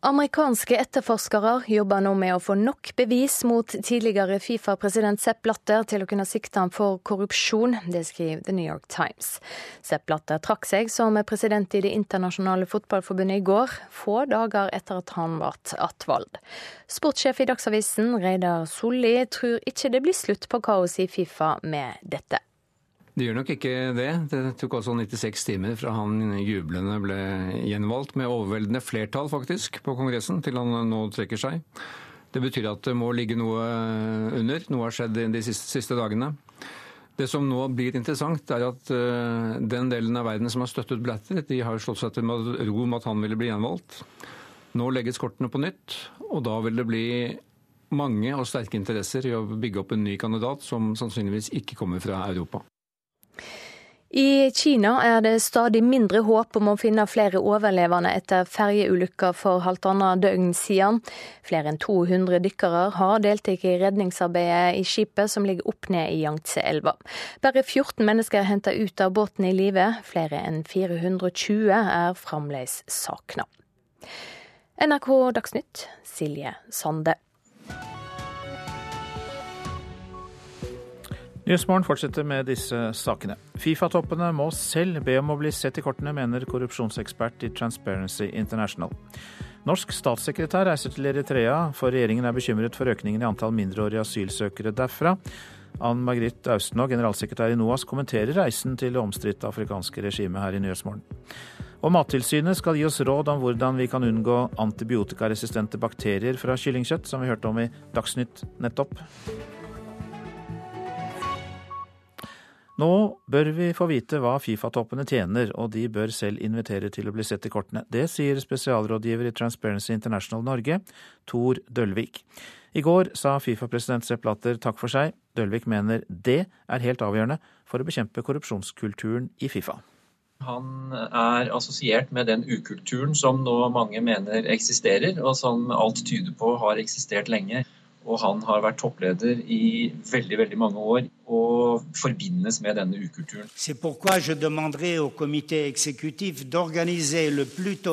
Amerikanske etterforskere jobber nå med å få nok bevis mot tidligere Fifa-president Sepp Blatter til å kunne sikte ham for korrupsjon. Det skriver The New York Times. Sepp Blatter trakk seg som president i Det internasjonale fotballforbundet i går, få dager etter at han ble attvalgt. Sportssjef i Dagsavisen, Reidar Solli, tror ikke det blir slutt på kaoset i Fifa med dette. Det gjør nok ikke det. Det tok altså 96 timer fra han jublende ble gjenvalgt, med overveldende flertall faktisk på Kongressen, til han nå trekker seg. Det betyr at det må ligge noe under. Noe har skjedd de siste, siste dagene. Det som nå blir interessant, er at uh, den delen av verden som har støttet Blatter, de har slått seg til ro med at han ville bli gjenvalgt. Nå legges kortene på nytt, og da vil det bli mange og sterke interesser i å bygge opp en ny kandidat som sannsynligvis ikke kommer fra Europa. I Kina er det stadig mindre håp om å finne flere overlevende etter ferjeulykka for halvannet døgn siden. Flere enn 200 dykkere har deltatt i redningsarbeidet i skipet som ligger opp ned i Yangtze-elva. Bare 14 mennesker er henta ut av båten i live. Flere enn 420 er fremdeles savna. NRK Dagsnytt, Silje Sande. Nyhetsmorgen fortsetter med disse sakene. Fifa-toppene må selv be om å bli sett i kortene, mener korrupsjonsekspert i Transparency International. Norsk statssekretær reiser til Eritrea, for regjeringen er bekymret for økningen i antall mindreårige asylsøkere derfra. Ann Margrit Austenå, generalsekretær i NOAS, kommenterer reisen til det omstridte afrikanske regimet her i Nyhetsmorgen. Og Mattilsynet skal gi oss råd om hvordan vi kan unngå antibiotikaresistente bakterier fra kyllingkjøtt, som vi hørte om i Dagsnytt nettopp. Nå bør vi få vite hva Fifa-toppene tjener, og de bør selv invitere til å bli sett i kortene. Det sier spesialrådgiver i Transparency International Norge, Tor Dølvik. I går sa Fifa-president Sepp Latter takk for seg. Dølvik mener det er helt avgjørende for å bekjempe korrupsjonskulturen i Fifa. Han er assosiert med den ukulturen som nå mange mener eksisterer, og som alt tyder på har eksistert lenge. Og han har vært toppleder i veldig veldig mange år og forbindes med denne ukulturen.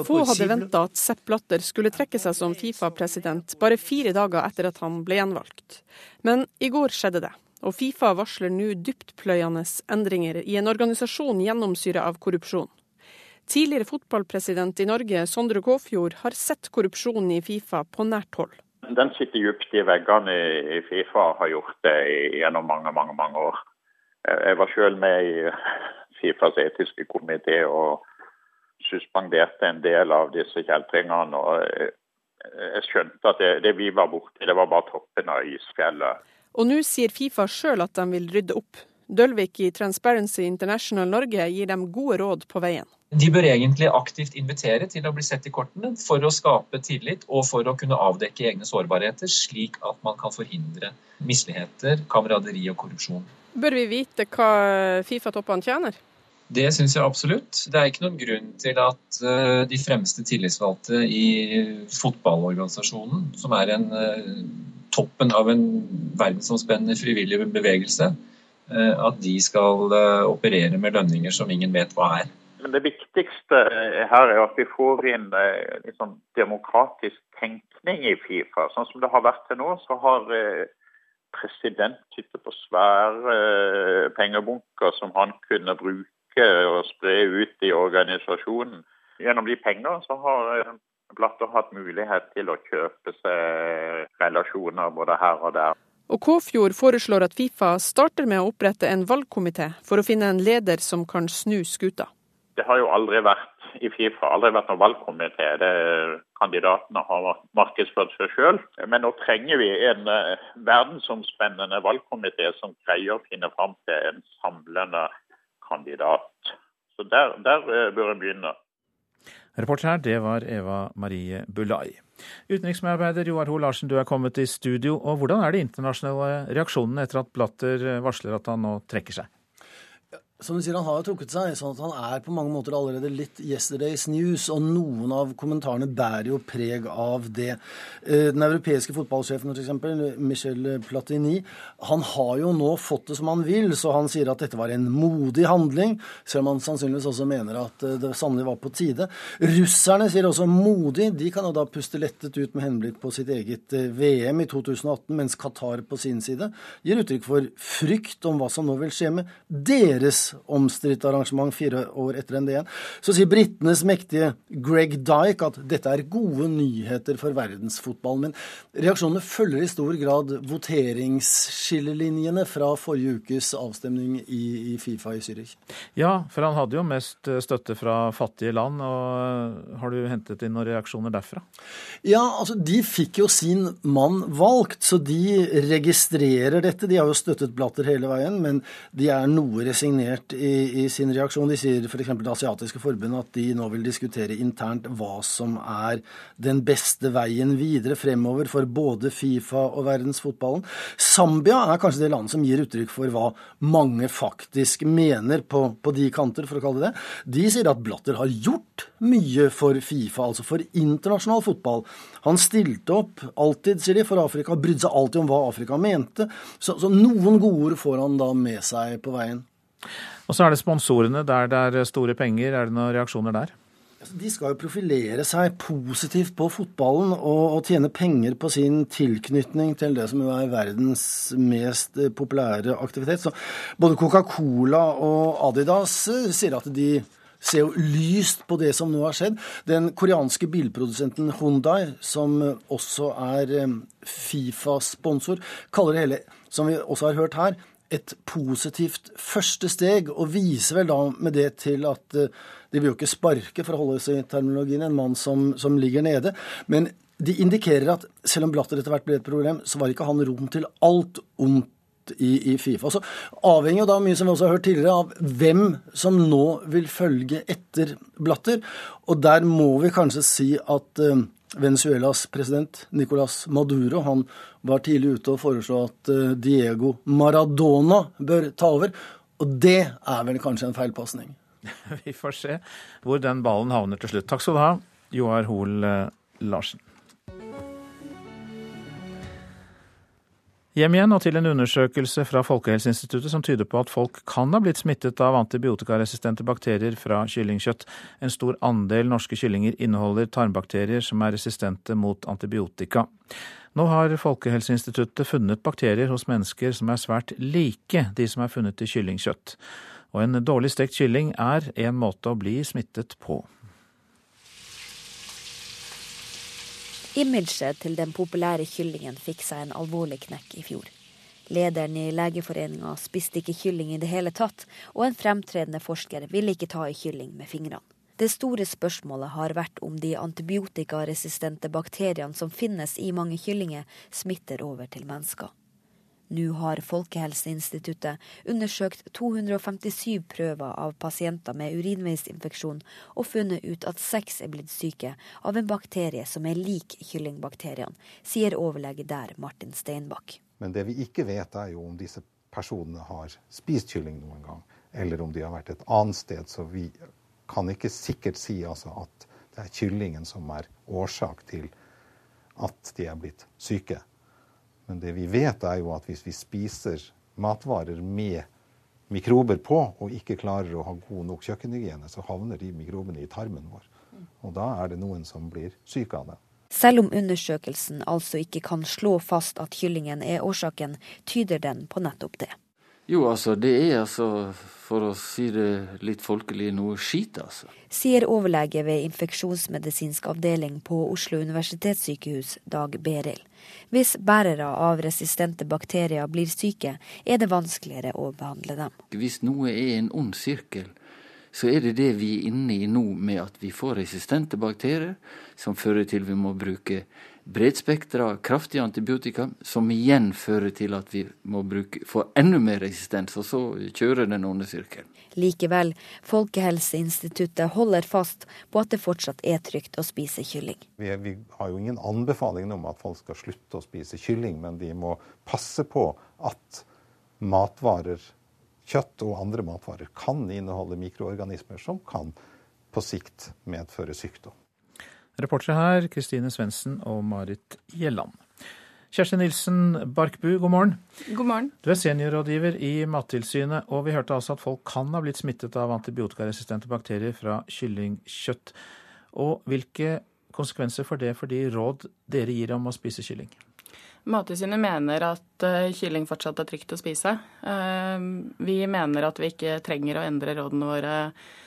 Få hadde venta at Sepp Blatter skulle trekke seg som Fifa-president bare fire dager etter at han ble gjenvalgt. Men i går skjedde det. Og Fifa varsler nå dyptpløyende endringer i en organisasjon gjennomsyra av korrupsjon. Tidligere fotballpresident i Norge, Sondre Kåfjord, har sett korrupsjonen i Fifa på nært hold. Den sitter dypt i veggene i Fifa og har gjort det gjennom mange mange, mange år. Jeg var selv med i Fifas etiske komité og suspenderte en del av disse kjeltringene. og Jeg skjønte at det, det vi var borti, det var bare toppen av isfjellet. Og nå sier Fifa sjøl at de vil rydde opp. Dølvik i Transparency International Norge gir dem gode råd på veien. De bør egentlig aktivt invitere til å bli sett i kortene for å skape tillit og for å kunne avdekke egne sårbarheter, slik at man kan forhindre misligheter, kameraderi og korrupsjon. Bør vi vite hva Fifa-toppene tjener? Det syns jeg absolutt. Det er ikke noen grunn til at eh, de fremste tillitsvalgte i fotballorganisasjonen, som er en, eh, toppen av en verdensomspennende frivillig bevegelse, eh, at de skal operere med lønninger som ingen vet hva er. Men det viktigste her er at vi får inn liksom, demokratisk tenkning i Fifa. Sånn som det har vært til nå, så har president sittet på svære pengebunker som han kunne bruke og spre ut i organisasjonen. Gjennom de penger så har eh, Blatter hatt mulighet til å kjøpe seg relasjoner både her og der. Og Kåfjord foreslår at Fifa starter med å opprette en valgkomité for å finne en leder som kan snu skuta. Det har jo aldri vært i Fifa aldri vært noen valgkomité. Kandidatene har markedsført seg sjøl. Men nå trenger vi en uh, verdensomspennende valgkomité som greier å finne fram til en samlende kandidat. Så der, der eh, bør en begynne. Reporter her, det var Eva Marie Bulai. Utenriksmedarbeider Joar Ho Larsen, du er kommet i studio. og Hvordan er de internasjonale reaksjonene etter at Blatter varsler at han nå trekker seg? Som du sier, Han har jo trukket seg, sånn at han er på mange måter allerede litt yesterday's news. Og noen av kommentarene bærer jo preg av det. Eh, den europeiske fotballsjefen f.eks., Michel Platini, han har jo nå fått det som han vil, så han sier at dette var en modig handling. Selv om han sannsynligvis også mener at eh, det sannelig var på tide. Russerne sier også modig. De kan jo da puste lettet ut med henblikk på sitt eget eh, VM i 2018, mens Qatar på sin side gir uttrykk for frykt om hva som nå vil skje med deres omstridt arrangement fire år etter ND1, så sier britenes mektige Greg Dyke at dette er gode nyheter for verdensfotballen. Men reaksjonene følger i stor grad voteringsskillelinjene fra forrige ukes avstemning i, i Fifa i Zürich. Ja, for han hadde jo mest støtte fra fattige land. og Har du hentet inn noen reaksjoner derfra? Ja, altså de fikk jo sin mann valgt, så de registrerer dette. De har jo støttet Blatter hele veien, men de er noe resignert nyansert i, i sin reaksjon. De sier f.eks. Det asiatiske forbundet at de nå vil diskutere internt hva som er den beste veien videre fremover for både Fifa og verdensfotballen. Zambia er kanskje det landet som gir uttrykk for hva mange faktisk mener på, på de kanter, for å kalle det det. De sier at Blatter har gjort mye for Fifa, altså for internasjonal fotball. Han stilte opp alltid, sier de, for Afrika, brydde seg alltid om hva Afrika mente. Så, så noen gode ord får han da med seg på veien. Og så er det sponsorene der det er store penger. Er det noen reaksjoner der? Altså, de skal jo profilere seg positivt på fotballen og, og, tjene penger på sin tilknytning til det som jo er verdens mest populære aktivitet. Så både Coca-Cola og Adidas sier at de ser jo lyst på det som nå har skjedd. Den koreanske bilprodusenten Hundai, som også er eh, Fifa-sponsor, kaller det hele, som vi også har hørt her, et positivt første steg, og viser vel da med det til at uh, de vil jo ikke sparke, for å holde seg i terminologien, en mann som, som, ligger nede. Men de indikerer at selv om Blatter etter hvert ble et problem, så var ikke han rom til alt ondt i, i, Fifa. Så avhenger jo da mye, som vi også har hørt tidligere, av hvem som nå vil følge etter Blatter. Og der må vi kanskje si at uh, Venezuelas president Nicolas Maduro han var tidlig ute og foreslo at eh, Diego Maradona bør ta over. Og det er vel kanskje en feilpasning. Vi får se hvor den ballen havner til slutt. Takk skal du ha, Joar Hoel eh, Larsen. Hjem igjen og til en undersøkelse fra Folkehelseinstituttet som tyder på at folk kan ha blitt smittet av antibiotikaresistente bakterier fra kyllingkjøtt. En stor andel norske kyllinger inneholder tarmbakterier som er resistente mot antibiotika. Nå har Folkehelseinstituttet funnet bakterier hos mennesker som er svært like de som er funnet i kyllingkjøtt. Og en dårlig stekt kylling er en måte å bli smittet på. Imaget til den populære kyllingen fikk seg en alvorlig knekk i fjor. Lederen i Legeforeninga spiste ikke kylling i det hele tatt, og en fremtredende forsker ville ikke ta i kylling med fingrene. Det store spørsmålet har vært om de antibiotikaresistente bakteriene som finnes i mange kyllinger, smitter over til mennesker. Nå har Folkehelseinstituttet undersøkt 257 prøver av pasienter med urinveisinfeksjon og funnet ut at seks er blitt syke av en bakterie som er lik kyllingbakteriene, sier overlege der Martin Steinbakk. Men det vi ikke vet, er jo om disse personene har spist kylling noen gang, eller om de har vært et annet sted. Så vi kan ikke sikkert si altså, at det er kyllingen som er årsak til at de er blitt syke. Men det vi vet, er jo at hvis vi spiser matvarer med mikrober på, og ikke klarer å ha god nok kjøkkenhygiene, så havner de mikrobene i tarmen vår. Og da er det noen som blir syke av det. Selv om undersøkelsen altså ikke kan slå fast at kyllingen er årsaken, tyder den på nettopp det. Jo, altså, det er altså, for å si det litt folkelig, noe skit, altså. Sier overlege ved infeksjonsmedisinsk avdeling på Oslo universitetssykehus, Dag Beril. Hvis bærere av resistente bakterier blir syke, er det vanskeligere å behandle dem. Hvis noe er en ond sirkel, så er det det vi er inne i nå, med at vi får resistente bakterier, som fører til vi må bruke bredspektra, kraftige antibiotika, som igjen fører til at vi må bruke, få enda mer resistens, og så kjører den onde sirkelen. Likevel, Folkehelseinstituttet holder fast på at det fortsatt er trygt å spise kylling. Vi, vi har jo ingen anbefaling om at folk skal slutte å spise kylling, men de må passe på at matvarer, kjøtt og andre matvarer kan inneholde mikroorganismer som kan på sikt medføre sykdom. Reportere her Kristine Svendsen og Marit Gjelland. Kjersti Nilsen Barkbu, god morgen. God morgen. Du er seniorrådgiver i Mattilsynet, og vi hørte altså at folk kan ha blitt smittet av antibiotikaresistente bakterier fra kyllingkjøtt. Og hvilke konsekvenser får det for de råd dere gir om å spise kylling? Mattilsynet mener at uh, kylling fortsatt er trygt å spise. Uh, vi mener at vi ikke trenger å endre rådene våre Eh,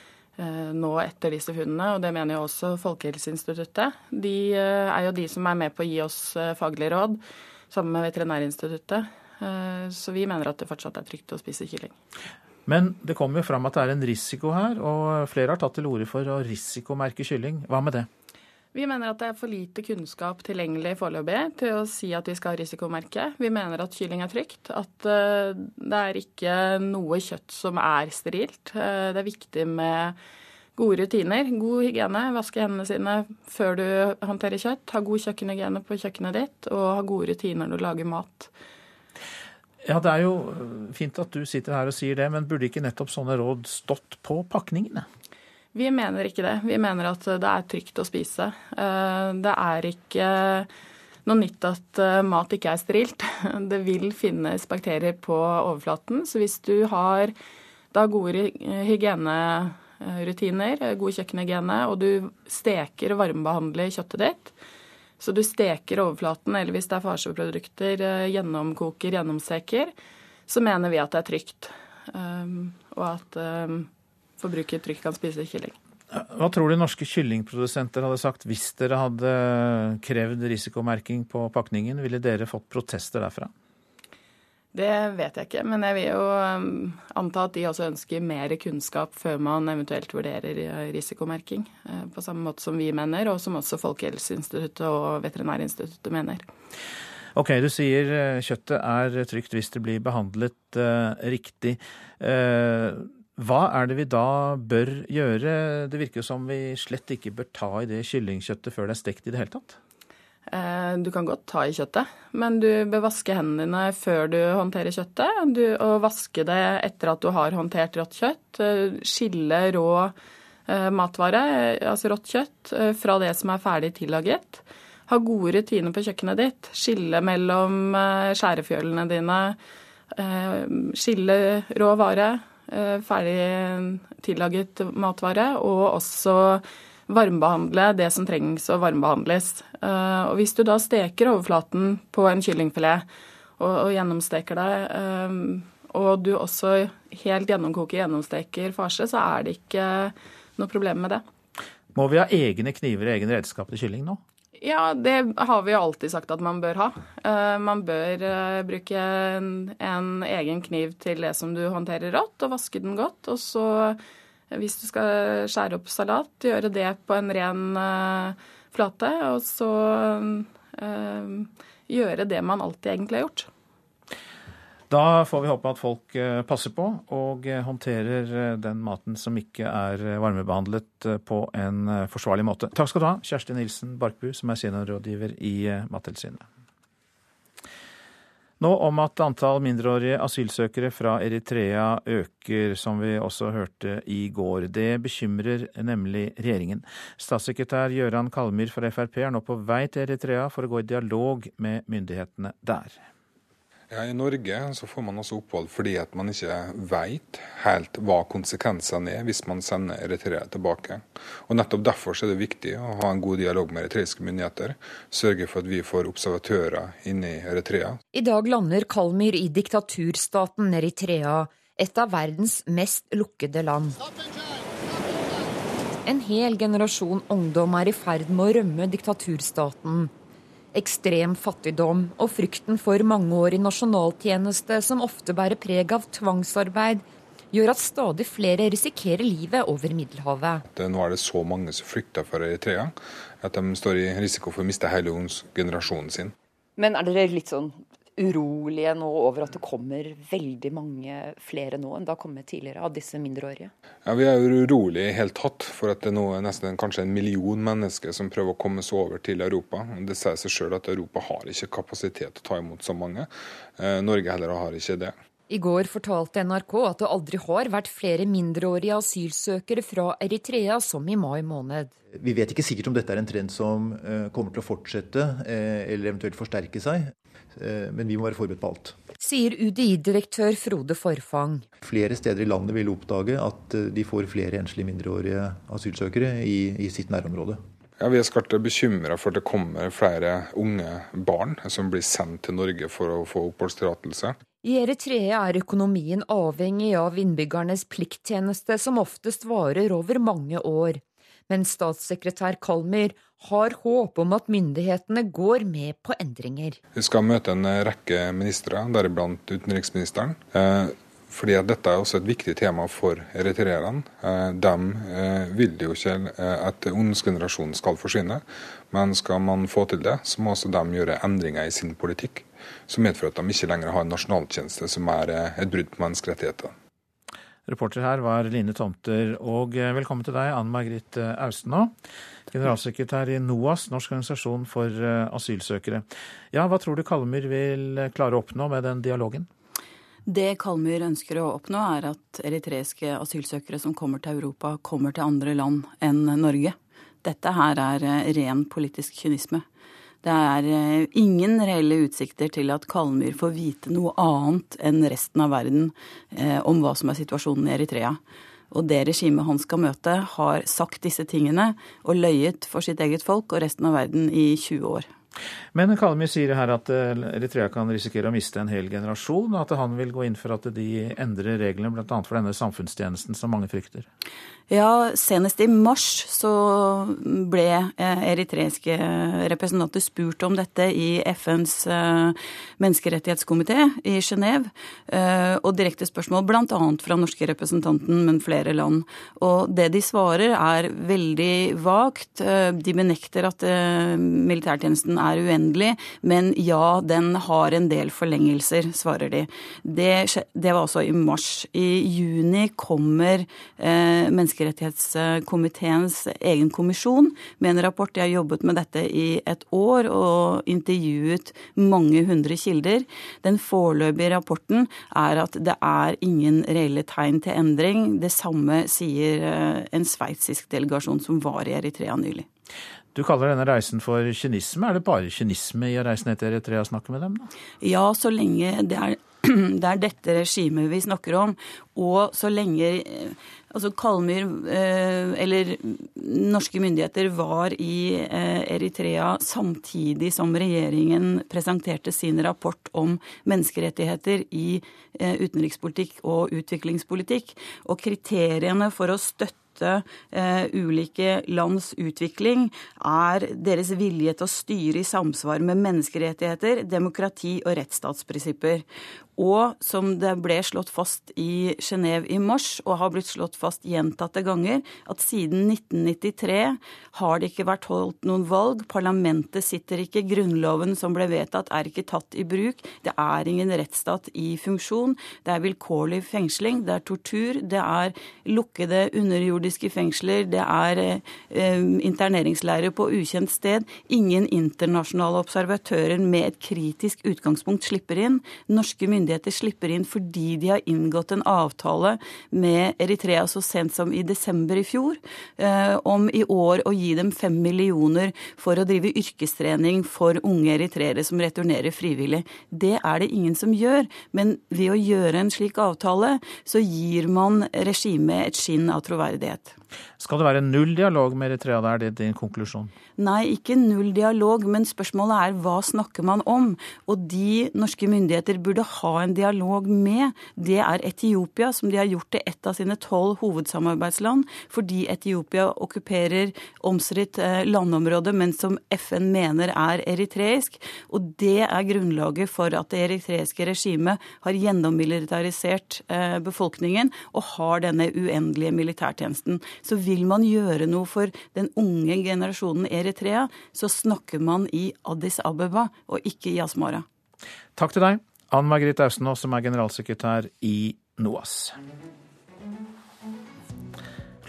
nå etter disse funnene, og det mener jo også Folkehelseinstituttet. De eh, er jo de som er med på å gi oss eh, faglige råd, sammen med Veterinærinstituttet. Så vi mener at det fortsatt er trygt å spise kylling. Men det kommer jo fram at det er en risiko her, og flere har tatt til orde for å risikomerke kylling. Hva med det? Vi mener at det er for lite kunnskap tilgjengelig foreløpig til å si at vi skal ha risikomerke. Vi mener at kylling er trygt. At eh, det er ikke noe kjøtt som er sterilt. Eh, det er viktig med gode rutiner, god hygiene. Vaske hendene sine før du håndterer kjøtt. Ha god kjøkkenhygiene på kjøkkenet ditt, og ha gode rutiner når du lager mat. Ja, Det er jo fint at du sitter her og sier det, men burde ikke nettopp sånne råd stått på pakningene? Vi mener ikke det. Vi mener at det er trygt å spise. Eh, det er ikke noe nytt at eh, mat ikke er sterilt. Det vil finnes bakterier på overflaten. Så hvis du har da gode hygienerutiner, god kjøkkenhygiene, og du steker og varmebehandler kjøttet ditt, så du steker overflaten, eller hvis det er farseprodukter, eh, gjennomkoker, gjennomsteker, så mener vi at det er trygt. Og at forbruker trygt kan spise kylling. Hva tror du norske kyllingprodusenter hadde sagt hvis dere hadde krevd risikomerking på pakningen? Ville dere fått protester derfra? Det vet jeg ikke, men jeg vil jo um, anta at de også ønsker mer kunnskap før man eventuelt vurderer uh, risikomerking. Uh, på samme måte som vi mener, og som også Folkehelseinstituttet og Veterinærinstituttet mener. Ok, du sier uh, kjøttet er trygt hvis det blir behandlet riktig. Hva er det vi da bør gjøre? Det virker som vi slett ikke bør ta i det kyllingkjøttet før det er stekt i det hele tatt. Eh, du kan godt ta i kjøttet, men du bør vaske hendene dine før du håndterer kjøttet. Du, og vaske det etter at du har håndtert rått kjøtt. Eh, skille rå eh, matvare, altså rått kjøtt, fra det som er ferdig tillaget. Ha gode rutiner på kjøkkenet ditt. Skille mellom skjærefjølene dine. Skille rå vare ferdig tillaget matvare, og også varmebehandle det som trengs å varmebehandles. Eh, og hvis du da steker overflaten på en kyllingfilet og, og gjennomsteker det, eh, og du også helt gjennomkoker gjennomsteker farse, så er det ikke noe problem med det. Må vi ha egne kniver og egen redskap til kylling nå? Ja, det har vi jo alltid sagt at man bør ha. Uh, man bør uh, bruke en, en, egen kniv til det som du håndterer rått, og vaske den godt. Og så, hvis du skal skjære opp salat, gjøre det på en ren uh, flate. Og så gjøre det man alltid egentlig har gjort. Da får vi håpe at folk eh, passer på og eh, håndterer eh, den maten som ikke er varmebehandlet på en forsvarlig måte. Takk skal du ha, Kjersti Nilsen Barkbu, som er seniorrådgiver i Mattilsynet. Nå om at antall mindreårige asylsøkere fra Eritrea øker, som vi også hørte i går. Det bekymrer nemlig regjeringen. Statssekretær Gøran Kalmyr fra Frp er nå på vei til Eritrea for å gå i dialog med myndighetene der. Ja, I Norge så får man også opphold fordi at man ikke vet helt hva konsekvensene er hvis man sender eritreere tilbake. Og Nettopp derfor er det viktig å ha en god dialog med eritreiske myndigheter. Sørge for at vi får observatører inne i Eritrea. I dag lander Kalmyr i diktaturstaten Eritrea, et av verdens mest lukkede land. En hel generasjon ungdom er i ferd med å rømme diktaturstaten. Ekstrem fattigdom og frykten for mangeårig nasjonaltjeneste, som ofte bærer preg av tvangsarbeid, gjør at stadig flere risikerer livet over Middelhavet. Nå er det så mange som flykter fra Eritrea at de står i risiko for å miste hele generasjonen sin. Men er dere litt sånn urolige nå over at det kommer veldig mange flere nå enn det har kommet tidligere av disse mindreårige? Ja, Vi er urolige helt tatt for at det nå er nesten kanskje en million mennesker som prøver å komme seg over til Europa. Det sier seg sjøl at Europa har ikke kapasitet til å ta imot så mange. Eh, Norge heller har ikke det. I går fortalte NRK at det aldri har vært flere mindreårige asylsøkere fra Eritrea som i mai måned. Vi vet ikke sikkert om dette er en trend som eh, kommer til å fortsette eh, eller eventuelt forsterke seg. Eh, men vi må være forberedt på alt. Sier UDI-direktør Frode Forfang. Flere steder i landet vil oppdage at de får flere enslige mindreårige asylsøkere i, i sitt nærområde. Ja, Vi er skarpt bekymra for at det kommer flere unge barn som blir sendt til Norge for å få oppholdstillatelse. I Eritrea er økonomien avhengig av innbyggernes plikttjeneste, som oftest varer over mange år men statssekretær Kalmyr har håp om at myndighetene går med på endringer. Vi skal møte en rekke ministre, deriblant utenriksministeren. Eh, fordi at Dette er også et viktig tema for eritreerne. Eh, de eh, vil jo ikke at ungdomsgenerasjonen skal forsvinne, men skal man få til det, så må også de gjøre endringer i sin politikk som medfører at de ikke lenger har en nasjonaltjeneste som er et brudd på menneskerettigheter. Reporter her var Line Tomter. Og eh, velkommen til deg, Anne Margrit eh, Austenå. Generalsekretær i NOAS, Norsk organisasjon for eh, asylsøkere. Ja, Hva tror du Kalmyr vil klare å oppnå med den dialogen? Det Kalmyr ønsker å oppnå, er at eritreiske asylsøkere som kommer til Europa, kommer til andre land enn Norge. Dette her er ren politisk kynisme. Det er eh, ingen reelle utsikter til at Kalmyr får vite noe annet enn resten av verden eh, om hva som er situasjonen i Eritrea. Og det regimet han skal møte, har sagt disse tingene og løyet for sitt eget folk og resten av verden i 20 år. Men Kalmy sier her at eh, Eritrea kan risikere å miste en hel generasjon, og at han vil gå inn for at de endrer reglene bl.a. for denne samfunnstjenesten som mange frykter. Ja, senest i mars så ble eh, eritreiske representanter spurt om dette i FNs eh, menneskerettighetskomité i Genéve. Og direkte spørsmål bl.a. fra norske representanten, men flere land. Og det de svarer er veldig vagt. De benekter at militærtjenesten er uendelig, men ja, den har en del forlengelser, svarer de. Det, det var altså i mars. I juni kommer eh, menneskerettighetskomiteens egen kommisjon med en rapport. De har jobbet med dette i et år og intervjuet mange hundre kilder. Den foreløpige rapporten er at det er ingen reelle tegn til endring. Det samme sier eh, en sveitsisk delegasjon som var i Eritrea nylig. Du kaller denne reisen for kynisme. Er det bare kynisme i å reise ned til Eritrea og snakke med dem? da? Ja, så lenge det er, det er dette regimet vi snakker om, og så lenge eh, Altså Kalmyr, eh, eller norske myndigheter, var i eh, Eritrea samtidig som regjeringen presenterte sin rapport om menneskerettigheter i utenrikspolitikk og utviklingspolitikk. Og kriteriene for å støtte støtte eh, ulike lands utvikling, er deres vilje til å styre i samsvar med menneskerettigheter, demokrati og rettsstatsprinsipper. Og som det ble slått fast i Genéve i mars, og har blitt slått fast gjentatte ganger, at siden 1993 har det ikke vært holdt noen valg. Parlamentet sitter ikke. Grunnloven som ble vedtatt, er ikke tatt i bruk. Det er ingen rettsstat i funksjon. Det er vilkårlig fengsling, det er tortur, det er lukkede underjordiske fengsler, det er eh, interneringsleirer på ukjent sted. Ingen internasjonale observatører med et kritisk utgangspunkt slipper inn. Norske myndigheter slipper inn fordi de har inngått en avtale med Eritrea så sent som i desember i fjor eh, om i år å gi dem fem millioner for å drive yrkestrening for unge eritreere som returnerer frivillig. Det er det ingen som gjør. Men ved å gjøre en slik avtale, så gir man regimet et skinn av troverdighet. Murat. Skal det være null dialog med Eritrea? Det er din konklusjon? Nei, ikke null dialog, men spørsmålet er hva snakker man om? Og de norske myndigheter burde ha en dialog med, det er Etiopia, som de har gjort til ett av sine tolv hovedsamarbeidsland, fordi Etiopia okkuperer omstridt eh, landområde, men som FN mener er eritreisk. Og det er grunnlaget for at det eritreiske regimet har gjennommilitarisert eh, befolkningen og har denne uendelige militærtjenesten. Så vil man gjøre noe for den unge generasjonen Eritrea, så snakker man i Addis Abeba og ikke i Asmara. Takk til deg, Ann Margrethe Austenås, som er generalsekretær i NOAS.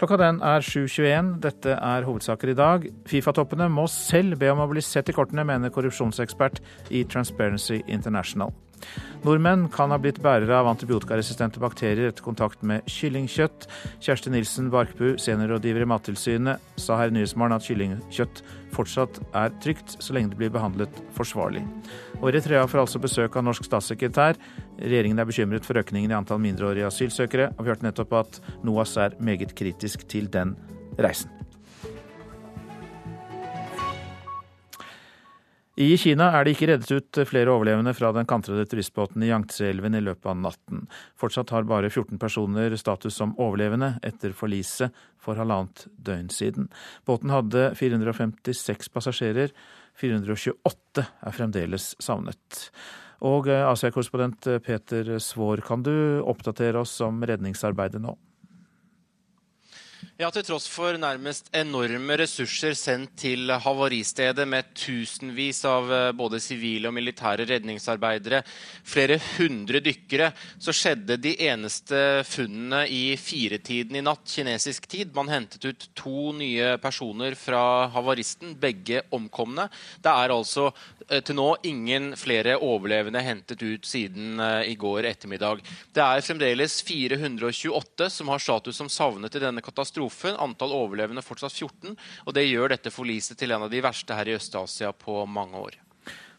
Klokka den er 7.21. Dette er hovedsaker i dag. Fifa-toppene må selv be om å bli sett i kortene, mener korrupsjonsekspert i Transparency International. Nordmenn kan ha blitt bærere av antibiotikaresistente bakterier etter kontakt med kyllingkjøtt. Kjersti Nilsen Barkbu, seniorrådgiver i Mattilsynet, sa her i Nyhetsmorgen at kyllingkjøtt fortsatt er trygt så lenge det blir behandlet forsvarlig. Og Eritrea får altså besøk av norsk statssekretær. Regjeringen er bekymret for økningen i antall mindreårige asylsøkere, og vi hørte nettopp at NOAS er meget kritisk til den reisen. I Kina er det ikke reddet ut flere overlevende fra den kantrede turistbåten i Yangtze-elven i løpet av natten. Fortsatt har bare 14 personer status som overlevende etter forliset for halvannet døgn siden. Båten hadde 456 passasjerer. 428 er fremdeles savnet. Og eh, Asia-korrespondent Peter Svaar, kan du oppdatere oss om redningsarbeidet nå? Ja, Til tross for nærmest enorme ressurser sendt til havaristedet med tusenvis av eh, både sivile og militære redningsarbeidere, flere hundre dykkere, så skjedde de eneste funnene i firetiden i natt, kinesisk tid. Man hentet ut to nye personer fra havaristen, begge omkomne. Det er altså til nå ingen flere overlevende hentet ut siden eh, i går ettermiddag. Det er fremdeles 428 som har status som savnet i denne katastrofen. Antall overlevende fortsatt 14. Og det gjør dette forliset til en av de verste her i Øst-Asia på mange år.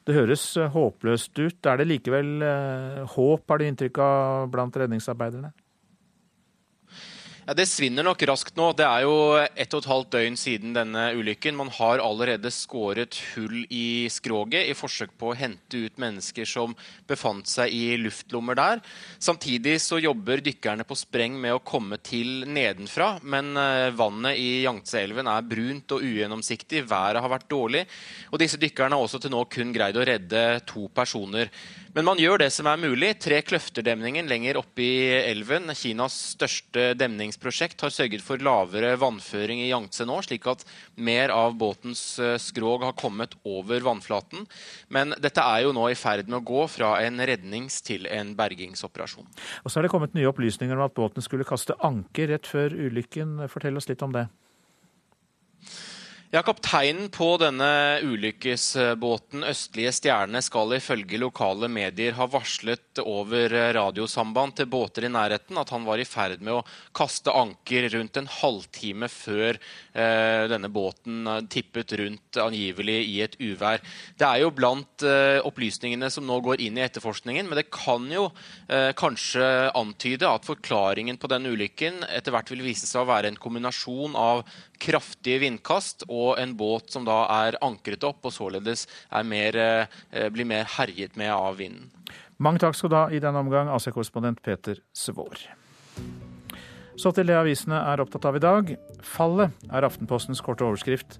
Det høres eh, håpløst ut. Er det likevel eh, håp, har du inntrykk av, blant redningsarbeiderne? Ja, Det svinner nok raskt nå. Det er jo ett og et halvt døgn siden denne ulykken. Man har allerede skåret hull i skroget i forsøk på å hente ut mennesker som befant seg i luftlommer der. Samtidig så jobber dykkerne på spreng med å komme til nedenfra. Men eh, vannet i Yangtze-elven er brunt og ugjennomsiktig. Været har vært dårlig. Og disse dykkerne har også til nå kun greid å redde to personer. Men man gjør det som er mulig. Tre Kløfterdemningen lenger oppe i elven, Kinas største demningsprosjekt, har sørget for lavere vannføring i Yangtze nå, slik at mer av båtens eh, skrog har kommet over vannflaten. Men dette er jo nå i ferd med å gå fra en rednings- til en bergingsoperasjon. Og så er det kommet nye opplysninger om at båten skulle kaste anker rett før ulykken. Fortell oss litt om det. Ja, Kapteinen på denne ulykkesbåten Østlige Stjerne skal ifølge lokale medier ha varslet over radiosamband til båter i nærheten at han var i ferd med å kaste anker rundt en halvtime før eh, denne båten tippet rundt angivelig i et uvær. Det er jo blant eh, opplysningene som nå går inn i etterforskningen, men det kan jo eh, kanskje antyde at forklaringen på denne ulykken etter hvert vil vise seg å være en kombinasjon av kraftige vindkast og en båt som da er ankret opp og således mer, eh, blir mer herjet med av vinden. Mange takk skal du ha i denne omgang, AC-korrespondent Peter Svår. Så til det avisene er opptatt av i dag. Fallet er Aftenpostens korte overskrift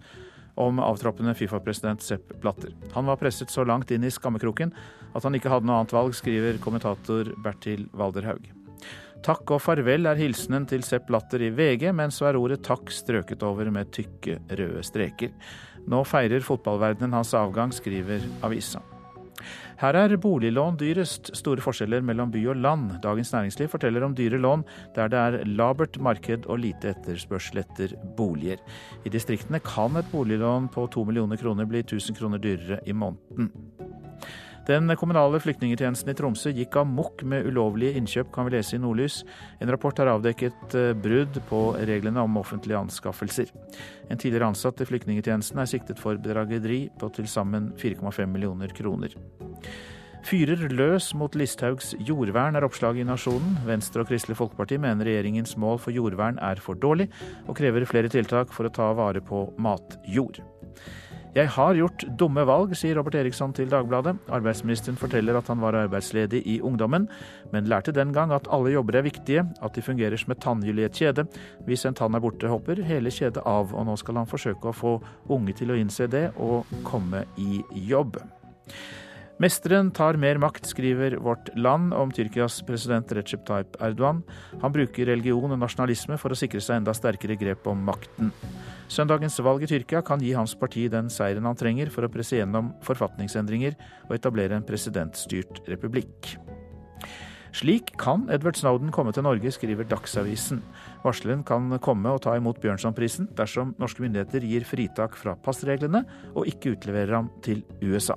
om avtroppende Fifa-president Sepp Blatter. Han var presset så langt inn i skammekroken at han ikke hadde noe annet valg, skriver kommentator Bertil Walderhaug. Takk og farvel er hilsenen til Sepp Latter i VG, men så er ordet takk strøket over med tykke røde streker. Nå feirer fotballverdenen hans avgang, skriver avisa. Her er boliglån dyrest, store forskjeller mellom by og land. Dagens Næringsliv forteller om dyre lån der det er labert marked og lite etterspørsel etter boliger. I distriktene kan et boliglån på to millioner kroner bli 1000 kroner dyrere i måneden. Den kommunale flyktningetjenesten i Tromsø gikk amok med ulovlige innkjøp, kan vi lese i Nordlys. En rapport har avdekket eh, brudd på reglene om offentlige anskaffelser. En tidligere ansatt i flyktningetjenesten er siktet for bedrageri på til sammen 4,5 millioner kroner. Fyrer løs mot Listhaugs jordvern, er oppslaget i Nasjonen. Venstre og Kristelig Folkeparti mener regjeringens mål for jordvern er for dårlig, og krever flere tiltak for å ta vare på matjord. Jeg har gjort dumme valg, sier Robert Eriksson til Dagbladet. Arbeidsministeren forteller at han var arbeidsledig i ungdommen, men lærte den gang at alle jobber er viktige, at de fungerer som et tannhjul i et kjede. Hvis en tann er borte, hopper hele kjedet av, og nå skal han forsøke å få unge til å innse det og komme i jobb. Mesteren tar mer makt, skriver Vårt Land om Tyrkias president Recep Tayyip Erdogan. Han bruker religion og nasjonalisme for å sikre seg enda sterkere grep om makten. Søndagens valg i Tyrkia kan gi hans parti den seieren han trenger for å presse gjennom forfatningsendringer og etablere en presidentstyrt republikk. Slik kan Edward Snowden komme til Norge, skriver Dagsavisen. Varsleren kan komme og ta imot Bjørnsonprisen dersom norske myndigheter gir fritak fra passreglene og ikke utleverer ham til USA.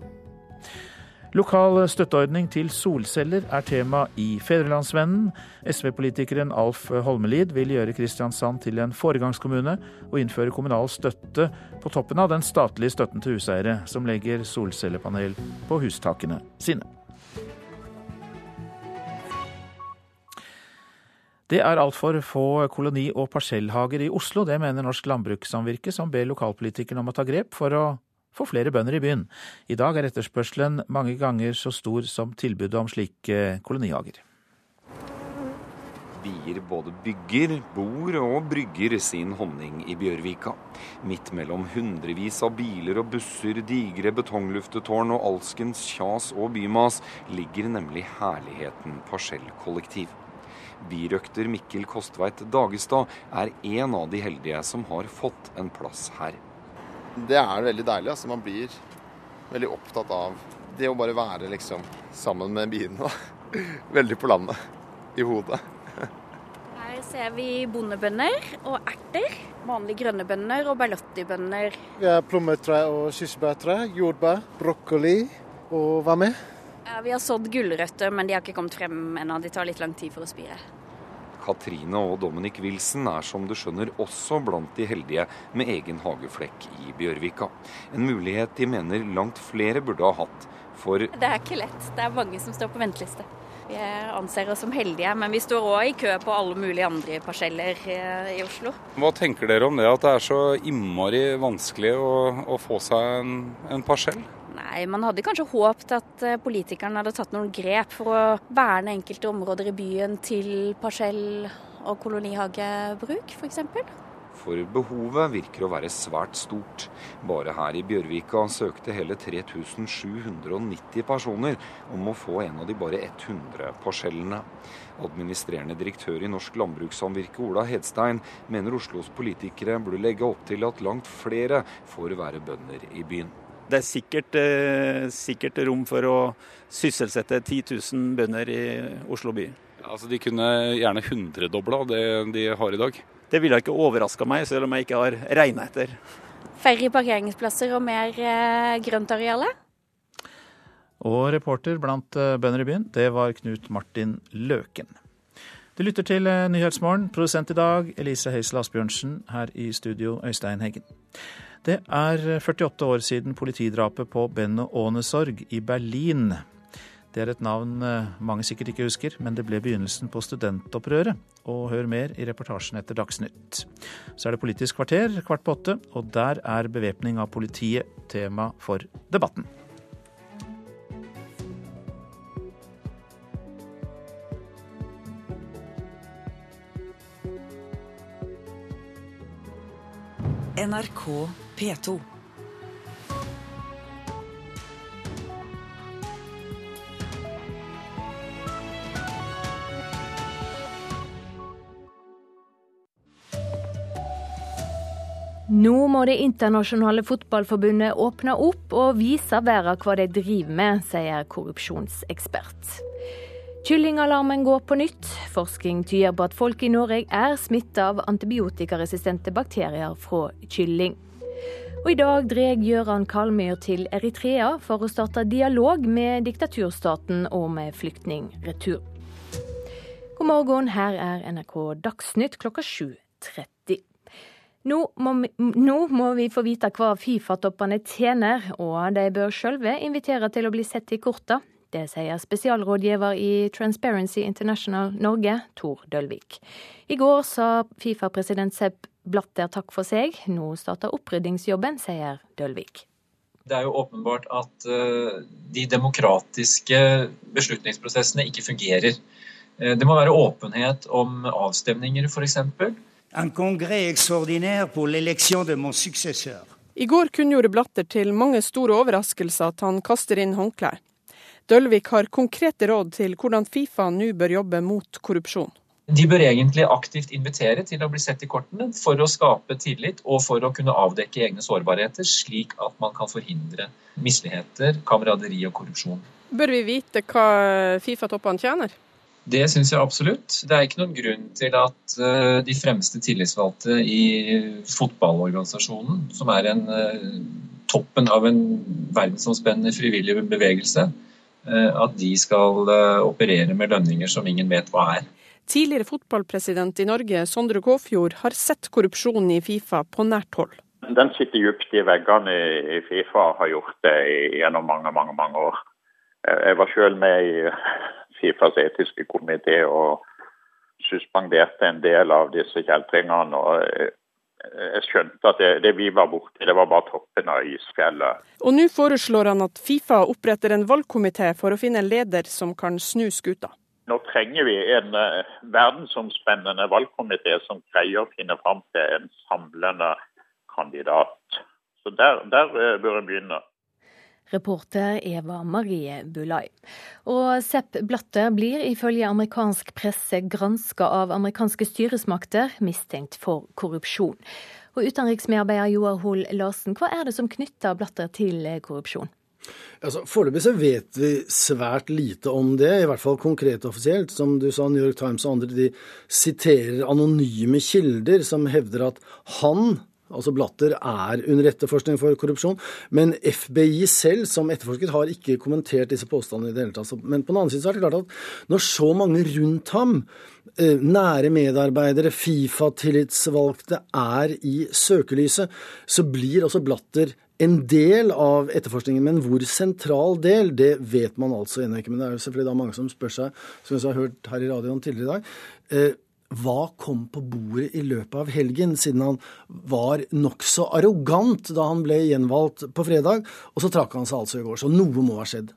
Lokal støtteordning til solceller er tema i Fedrelandsvennen. SV-politikeren Alf Holmelid vil gjøre Kristiansand til en foregangskommune og innføre kommunal støtte på toppen av den statlige støtten til huseiere som legger solcellepanel på hustakene sine. Det er altfor få koloni- og parsellhager i Oslo. Det mener Norsk Landbrukssamvirke, som ber lokalpolitikerne om å ta grep for å få flere bønder i byen. I dag er etterspørselen mange ganger så stor som tilbudet om slike kolonihager. Bier både bygger, bor og brygger sin honning i Bjørvika. Midt mellom hundrevis av biler og busser, digre betongluftetårn og alskens kjas og bymas ligger nemlig herligheten parsellkollektiv. Birøkter Mikkel Kostveit Dagestad er en av de heldige som har fått en plass her det er veldig deilig. Altså, man blir veldig opptatt av det å bare være liksom sammen med biene. Veldig på landet. I hodet. Her ser vi bondebønner og erter. Vanlige grønne bønner og berlottibønner. Vi har plommetre og kirsebærtre, jordbær, brokkoli og hva med? Ja, vi har sådd gulrøtter, men de har ikke kommet frem ennå. De tar litt lang tid for å spire. Katrine og Dominic Wilson er som du skjønner også blant de heldige med egen hageflekk i Bjørvika. En mulighet de mener langt flere burde ha hatt. For Det er ikke lett. Det er mange som står på venteliste. Vi anser oss som heldige, men vi står òg i kø på alle mulige andre parseller eh, i Oslo. Hva tenker dere om det at det er så innmari vanskelig å, å få seg en, en parsell? Nei, man hadde kanskje håpet at eh, politikerne hadde tatt noen grep for å verne enkelte områder i byen til parsell- og kolonihagebruk, f.eks. For, for behovet virker å være svært stort. Bare her i Bjørvika søkte hele 3790 personer om å få en av de bare 100 parsellene. Administrerende direktør i Norsk Landbrukssamvirke, Ola Hedstein, mener Oslos politikere burde legge opp til at langt flere får være bønder i byen. Det er sikkert, eh, sikkert rom for å sysselsette 10 000 bønder i Oslo by. Altså De kunne gjerne hundredobla det de har i dag? Det ville ikke overraska meg, selv om jeg ikke har regna etter. Færre parkeringsplasser og mer eh, grøntareale? Og reporter blant eh, bønder i byen, det var Knut Martin Løken. Du lytter til Nyhetsmorgen. Produsent i dag Elise Heisel Asbjørnsen. Her i studio Øystein Heggen. Det er 48 år siden politidrapet på Benno Ånesorg i Berlin. Det er et navn eh, mange sikkert ikke husker, men det ble begynnelsen på studentopprøret. Og hør mer i reportasjen etter Dagsnytt. Så er det Politisk kvarter kvart på åtte, og der er bevæpning av politiet tema for debatten. NRK P2. Nå må det internasjonale fotballforbundet åpne opp og vise verden hva de driver med, sier korrupsjonsekspert. Kyllingalarmen går på nytt. Forskning tyder på at folk i Norge er smitta av antibiotikaresistente bakterier fra kylling. Og I dag drar Gøran Kalmyr til Eritrea for å starte dialog med diktaturstaten og med flyktningretur. God morgen, her er NRK Dagsnytt klokka 7.30. Nå må, vi, nå må vi få vite hva Fifa-toppene tjener, og de bør sjølve invitere til å bli sett i korta. Det sier spesialrådgiver i Transparency International Norge, Tor Dølvik. I går sa Fifa-president Sepp Blatter takk for seg. Nå starter oppryddingsjobben, sier Dølvik. Det er jo åpenbart at uh, de demokratiske beslutningsprosessene ikke fungerer. Uh, det må være åpenhet om avstemninger, f.eks En congrès extraordinaire pour l'élection de mon successeur. I går kunngjorde Blatter til mange store overraskelser at han kaster inn håndklær. Dølvik har konkrete råd til hvordan Fifa nå bør jobbe mot korrupsjon. De bør egentlig aktivt invitere til å bli sett i kortene for å skape tillit og for å kunne avdekke egne sårbarheter, slik at man kan forhindre misligheter, kameraderi og korrupsjon. Bør vi vite hva Fifa-toppene tjener? Det syns jeg absolutt. Det er ikke noen grunn til at uh, de fremste tillitsvalgte i fotballorganisasjonen, som er en uh, toppen av en verdensomspennende frivillig bevegelse, at de skal operere med lønninger som ingen vet hva er. Tidligere fotballpresident i Norge, Sondre Kåfjord, har sett korrupsjonen i Fifa på nært hold. Den sitter dypt i veggene i Fifa, har gjort det gjennom mange, mange, mange år. Jeg var selv med i Fifas etiske komité og suspenderte en del av disse kjeltringene. og jeg skjønte at det, det, vi var borti, det var bare toppen av isfjellet. Og nå foreslår han at Fifa oppretter en valgkomité for å finne en leder som kan snu skuta. Nå trenger vi en uh, verdensomspennende valgkomité som greier å finne fram til en samlende kandidat. Så der, der uh, bør en begynne. Reporter Eva Marie Bulai. Og Sepp Blatter blir ifølge amerikansk presse granska av amerikanske styresmakter, mistenkt for korrupsjon. Og utenriksmedarbeider Joar Hoel Larsen, hva er det som knytter Blatter til korrupsjon? Altså, Foreløpig så vet vi svært lite om det, i hvert fall konkret og offisielt. Som du sa, New York Times og andre de siterer anonyme kilder som hevder at han altså Blatter, er under etterforskning for korrupsjon. Men FBI selv, som etterforsket, har ikke kommentert disse påstandene i det hele tatt. Men på den annen side så er det klart at når så mange rundt ham, eh, nære medarbeidere, Fifa-tillitsvalgte, er i søkelyset, så blir også Blatter en del av etterforskningen, men hvor sentral del, det vet man altså ennå ikke. Men det er jo selvfølgelig da mange som spør seg, som vi har hørt her i radioen tidligere i dag, eh, hva kom på bordet i løpet av helgen, siden han var nokså arrogant da han ble gjenvalgt på fredag, og så trakk han seg altså i går. Så noe må ha skjedd.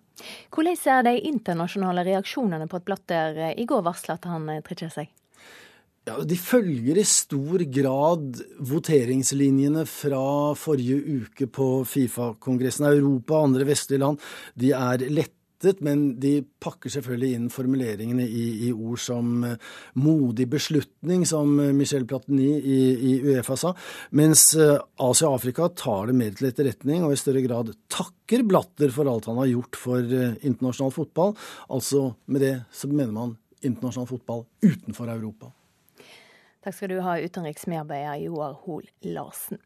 Hvordan er de internasjonale reaksjonene på at Blatter i går varsla at han eh, trekker seg? Ja, De følger i stor grad voteringslinjene fra forrige uke på Fifa-kongressen. Europa og andre vestlige land de er lette rettet, men de pakker selvfølgelig inn formuleringene i, i ord som uh, modig beslutning, som uh, Michel Platini i, i, Uefa sa, mens uh, Asia og Afrika tar det mer til etterretning og i større grad takker Blatter for alt han har gjort for internasjonal fotball. Altså med det så mener man internasjonal fotball utenfor Europa. Takk skal du ha, utenriksmedarbeider Joar Hoel Larsen.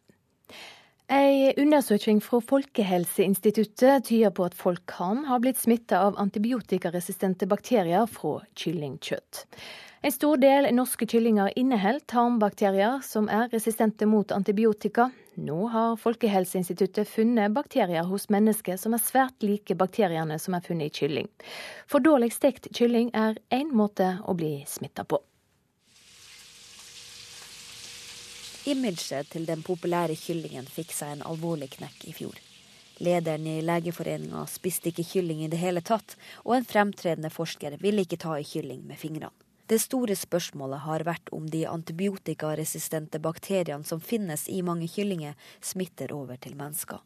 En undersøking fra Folkehelseinstituttet tyder på at folk kan ha blitt smitta av antibiotikaresistente bakterier fra kyllingkjøtt. En stor del norske kyllinger inneholder tarmbakterier som er resistente mot antibiotika. Nå har Folkehelseinstituttet funnet bakterier hos mennesker som er svært like bakteriene som er funnet i kylling. For dårlig stekt kylling er én måte å bli smitta på. Imaget til den populære kyllingen fikk seg en alvorlig knekk i fjor. Lederen i Legeforeninga spiste ikke kylling i det hele tatt, og en fremtredende forsker ville ikke ta i kylling med fingrene. Det store spørsmålet har vært om de antibiotikaresistente bakteriene som finnes i mange kyllinger, smitter over til mennesker.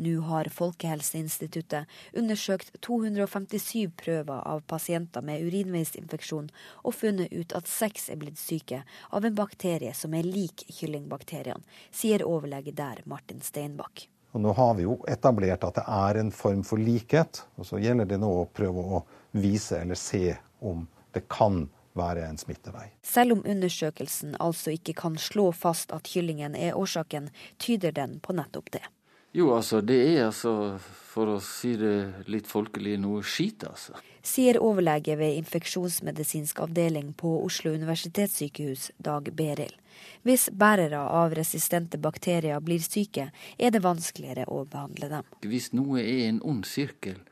Nå har Folkehelseinstituttet undersøkt 257 prøver av pasienter med urinveisinfeksjon og funnet ut at seks er blitt syke av en bakterie som er lik kyllingbakteriene, sier overlege der Martin Steinbakk. Og nå har vi jo etablert at det er en form for likhet, og så gjelder det nå å prøve å vise eller se om det kan være en smittevei. Selv om undersøkelsen altså ikke kan slå fast at kyllingen er årsaken, tyder den på nettopp det. Jo, altså, det er altså, for å si det litt folkelig, noe skit, altså. Sier overlege ved infeksjonsmedisinsk avdeling på Oslo universitetssykehus, Dag Beril. Hvis bærere av resistente bakterier blir syke, er det vanskeligere å behandle dem. Hvis noe er en ond sirkel,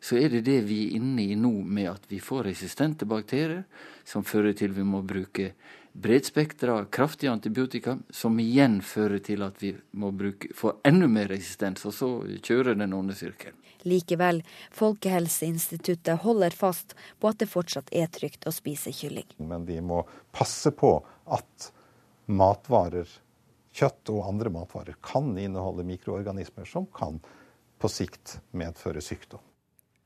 så er det det vi er inne i nå, med at vi får resistente bakterier, som fører til vi må bruke bredspektra, kraftige antibiotika, som igjen fører til at vi må bruke, få enda mer resistens, og så kjører den onde sirkelen. Likevel, Folkehelseinstituttet holder fast på at det fortsatt er trygt å spise kylling. Men vi må passe på at matvarer, kjøtt og andre matvarer kan inneholde mikroorganismer som kan på sikt medføre sykdom.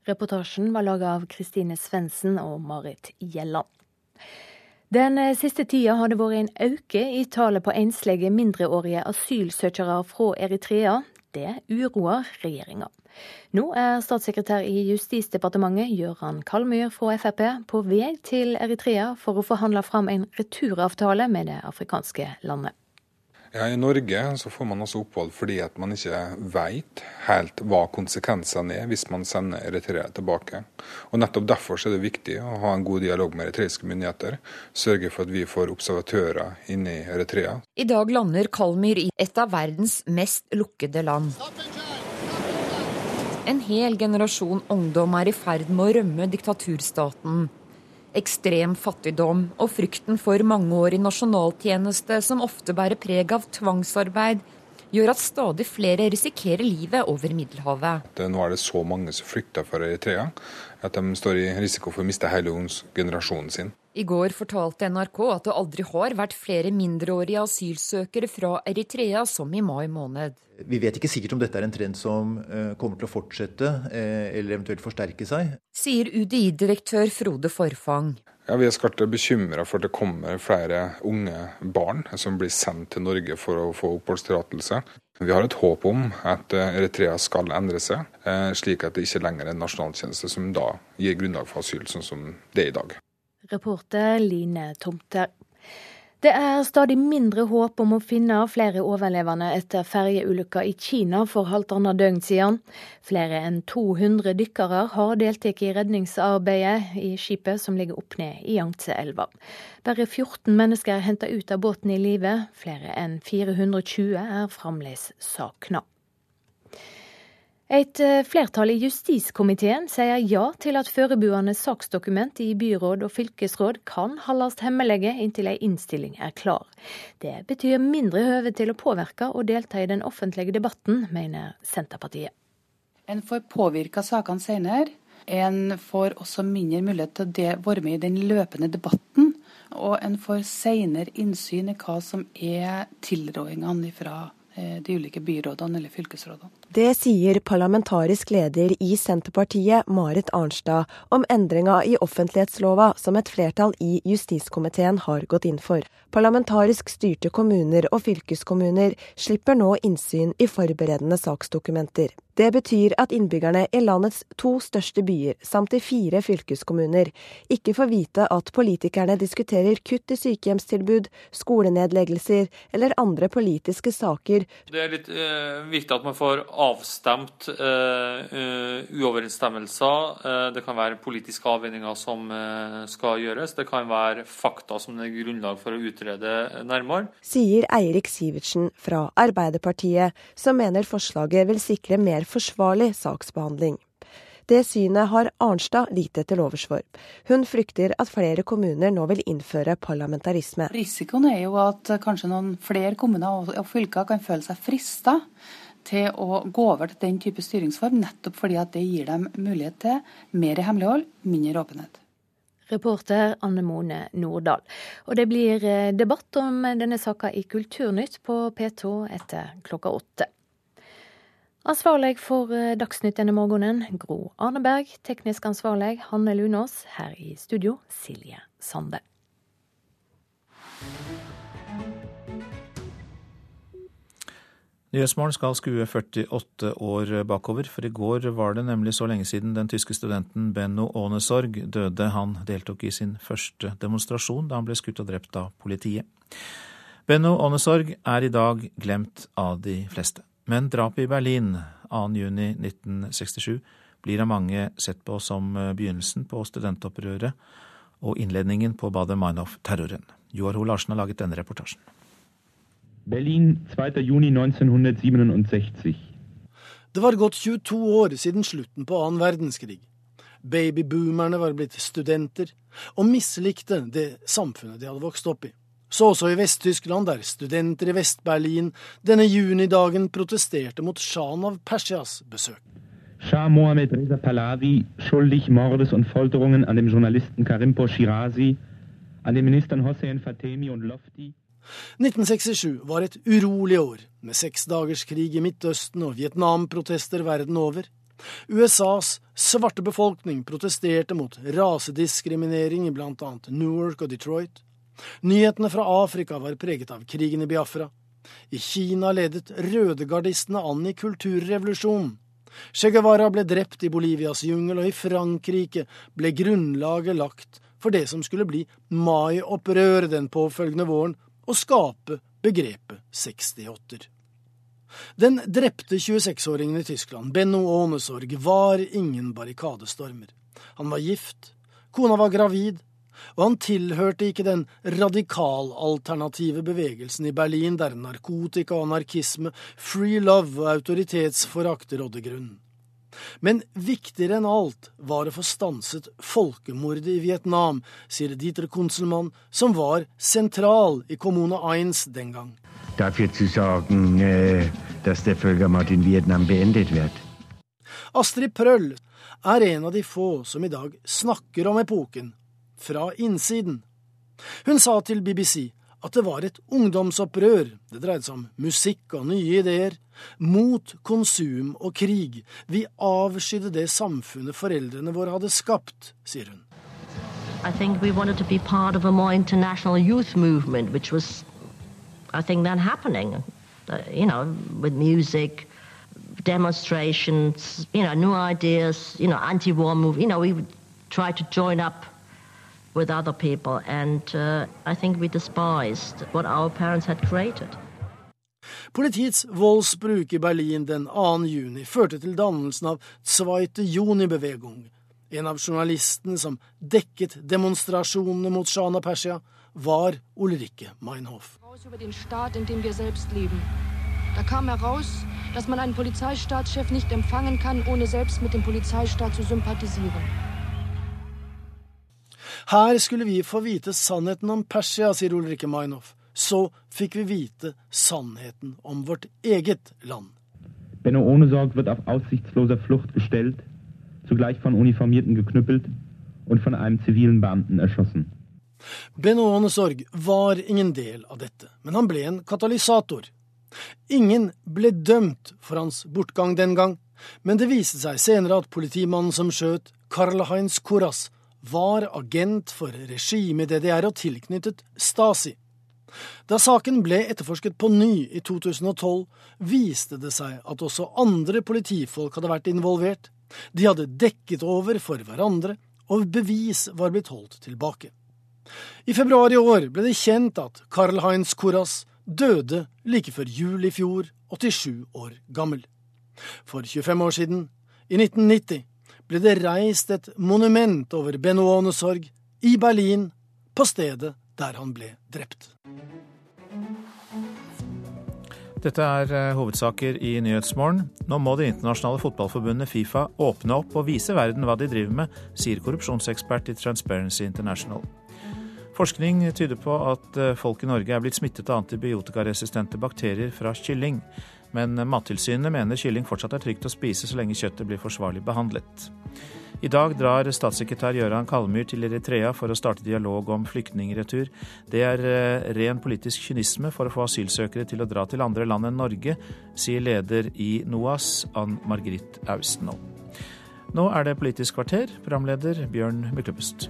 Reportasjen var laga av Kristine Svendsen og Marit Gjelland. Den eh, siste tida har det vært en øke i tallet på enslige mindreårige asylsøkere fra Eritrea. Det uroer regjeringa. Nå er statssekretær i Justisdepartementet Gøran Kalmyr fra Frp på vei til Eritrea for å forhandle fram en returavtale med det afrikanske landet. Ja, I Norge så får man også opphold fordi at man ikke vet helt hva konsekvensene er hvis man sender eritreere tilbake. Og Nettopp derfor er det viktig å ha en god dialog med eritreiske myndigheter. Sørge for at vi får observatører inne i Eritrea. I dag lander Kalmyr i et av verdens mest lukkede land. En hel generasjon ungdom er i ferd med å rømme diktaturstaten. Ekstrem fattigdom og frykten for mangeårig nasjonaltjeneste som ofte bærer preg av tvangsarbeid, gjør at stadig flere risikerer livet over Middelhavet. Nå er det så mange som flykter fra Eritrea at de står i risiko for å miste hele generasjonen sin. I går fortalte NRK at det aldri har vært flere mindreårige asylsøkere fra Eritrea som i mai måned. Vi vet ikke sikkert om dette er en trend som eh, kommer til å fortsette eh, eller eventuelt forsterke seg. Sier UDI-direktør Frode Forfang. Ja, Vi er skarpt bekymra for at det kommer flere unge barn som blir sendt til Norge for å få oppholdstillatelse. Vi har et håp om at eh, Eritrea skal endre seg, slik at det ikke lenger er en nasjonaltjeneste som da gir grunnlag for asyl, sånn som det er i dag. Reporter Line Tomter. Det er stadig mindre håp om å finne flere overlevende etter ferjeulykka i Kina for halvannet døgn siden. Flere enn 200 dykkere har deltatt i redningsarbeidet i skipet som ligger opp ned i Yangtze-elva. Bare 14 mennesker er henta ut av båten i live. Flere enn 420 er fremdeles savna. Et eh, flertall i justiskomiteen sier ja til at forberedende saksdokument i byråd og fylkesråd kan holdes hemmelige inntil ei innstilling er klar. Det betyr mindre høve til å påvirke og delta i den offentlige debatten, mener Senterpartiet. En får påvirka sakene senere. En får også mindre mulighet til å være med i den løpende debatten. Og en får senere innsyn i hva som er tilrådingene fra de ulike byrådene eller fylkesrådene. Det sier parlamentarisk leder i Senterpartiet, Marit Arnstad, om endringa i offentlighetslova som et flertall i justiskomiteen har gått inn for. Parlamentarisk styrte kommuner og fylkeskommuner slipper nå innsyn i forberedende saksdokumenter. Det betyr at innbyggerne i landets to største byer, samt i fire fylkeskommuner, ikke får vite at politikerne diskuterer kutt i sykehjemstilbud, skolenedleggelser eller andre politiske saker. Det er litt uh, viktig at man får avstemt uh, uoverensstemmelser. det kan være politiske avveininger som skal gjøres. Det kan være fakta som det er grunnlag for å utrede nærmere. Sier Eirik Sivertsen fra Arbeiderpartiet, som mener forslaget vil sikre mer mer forsvarlig saksbehandling. Det synet har Arnstad lite til overs for. Hun frykter at flere kommuner nå vil innføre parlamentarisme. Risikoen er jo at kanskje noen flere kommuner og fylker kan føle seg frista til å gå over til den type styringsform, nettopp fordi at det gir dem mulighet til mer hemmelighold, mindre åpenhet. Reporter Anne Mone Nordahl. Og det blir eh, debatt om denne saka i Kulturnytt på P2 etter klokka åtte. Ansvarlig for eh, Dagsnytt denne morgenen, Gro Arneberg. Teknisk ansvarlig, Hanne Lunås. Her i studio, Silje Sande. Nyhetsmorgen skal skue 48 år bakover, for i går var det nemlig så lenge siden den tyske studenten Benno Ånesorg døde. Han deltok i sin første demonstrasjon da han ble skutt og drept av politiet. Benno Ånesorg er i dag glemt av de fleste. Men drapet i Berlin 2.6.1967 blir av mange sett på som begynnelsen på studentopprøret og innledningen på Bader-Meinhof-terroren. Joar Ho Larsen har laget denne reportasjen. Berlin 2. juni 1967. Det var gått 22 år siden slutten på annen verdenskrig. Babyboomerne var blitt studenter, og mislikte det samfunnet de hadde vokst opp i. Så også i Vest-Tyskland, der studenter i Vest-Berlin denne junidagen protesterte mot sjahen av Persias besøk. Shah Mohammed Reza Pahlavi skyldig Mordes og Folterungen an dem Journalisten Karimpo Shirazi, an den Ministern Hossein Fatemi og Lofti 1967 var et urolig år, med seksdagerskrig i Midtøsten og Vietnam-protester verden over. USAs svarte befolkning protesterte mot rasediskriminering i blant annet Newark og Detroit. Nyhetene fra Afrika var preget av krigen i Biafra. I Kina ledet rødegardistene an i kulturrevolusjonen. Che Guevara ble drept i Bolivias jungel, og i Frankrike ble grunnlaget lagt for det som skulle bli mai-opprør den påfølgende våren, og skape begrepet 68-er. Den drepte 26-åringen i Tyskland, Benno Aanesorg, var ingen barrikadestormer. Han var gift, kona var gravid, og han tilhørte ikke den radikalalternative bevegelsen i Berlin der narkotika og anarkisme, free love og autoritetsforakt rådde grunnen. Men viktigere enn alt var å få stanset folkemordet i Vietnam, sier Dieter Kunzelmann, som var sentral i Kommune 1 den gang. Dafür zu sorgen, äh, dass der Völkermord in Vietnam beendet wird. Astrid Prøll er en av de få som i dag snakker om epoken fra innsiden. Hun sa til BBC at det var et ungdomsopprør, det dreide seg om musikk og nye ideer, mot konsum og krig. Vi avskydde det samfunnet foreldrene våre hadde skapt, sier hun. I think we wanted to be part of a more international youth movement, which was, I think, then happening, uh, you know, with music, demonstrations, you know, new ideas, you know, anti-war move. You know, we try to join up with other people. And uh, I think we despised what our parents had created. Politiets voldsbruk i Berlin den 2. juni førte til dannelsen av Zweite Juni-bevegung. En av journalistene som dekket demonstrasjonene mot Shana Persia, var Ulrikke Meinhof. Da kam heraus, dass man einen Polizeistaatschef nicht empfangen kann, ohne selbst mit dem Polizeistaat zu sympathisieren. Her skulle vi få vite sannheten om Persia, sier Ulrikke Meinhof. Så fikk vi vite sannheten om vårt eget land. Benno Ohnesorg wird auf aussichtsloser Flucht gestellt, zugleich von Uniformierten geknüppelt und von einem zivilen Beamten erschossen. Benno Ohnesorg var ingen del av dette, men han ble en katalysator. Ingen ble dømt for hans bortgang den gang, men det viste seg senere at politimannen som skjøt, Karl Heinz Kuras, var agent for regimet DDR og tilknyttet Stasi. Da saken ble etterforsket på ny i 2012, viste det seg at også andre politifolk hadde vært involvert. De hadde dekket over for hverandre, og bevis var blitt holdt tilbake. I februar i år ble det kjent at Karl Heinz Kuras døde like før jul i fjor, 87 år gammel. For 25 år siden, i 1990, ble det reist et monument over Benno Ånesorg i Berlin, på stedet der han ble drept. Dette er eh, hovedsaker i Nyhetsmorgen. Nå må det internasjonale fotballforbundet Fifa åpne opp og vise verden hva de driver med, sier korrupsjonsekspert i Transparency International. Forskning tyder på at eh, folk i Norge er blitt smittet av antibiotikaresistente bakterier fra kylling. Men Mattilsynet mener kylling fortsatt er trygt å spise så lenge kjøttet blir forsvarlig behandlet. I dag drar statssekretær Gøran Kalmyr til Eritrea for å starte dialog om flyktningretur. Det er eh, ren politisk kynisme for å få asylsøkere til å dra til andre land enn Norge, sier leder i NOAS, Ann Margrit Austenå. Nå er det Politisk kvarter, programleder Bjørn Myklebust.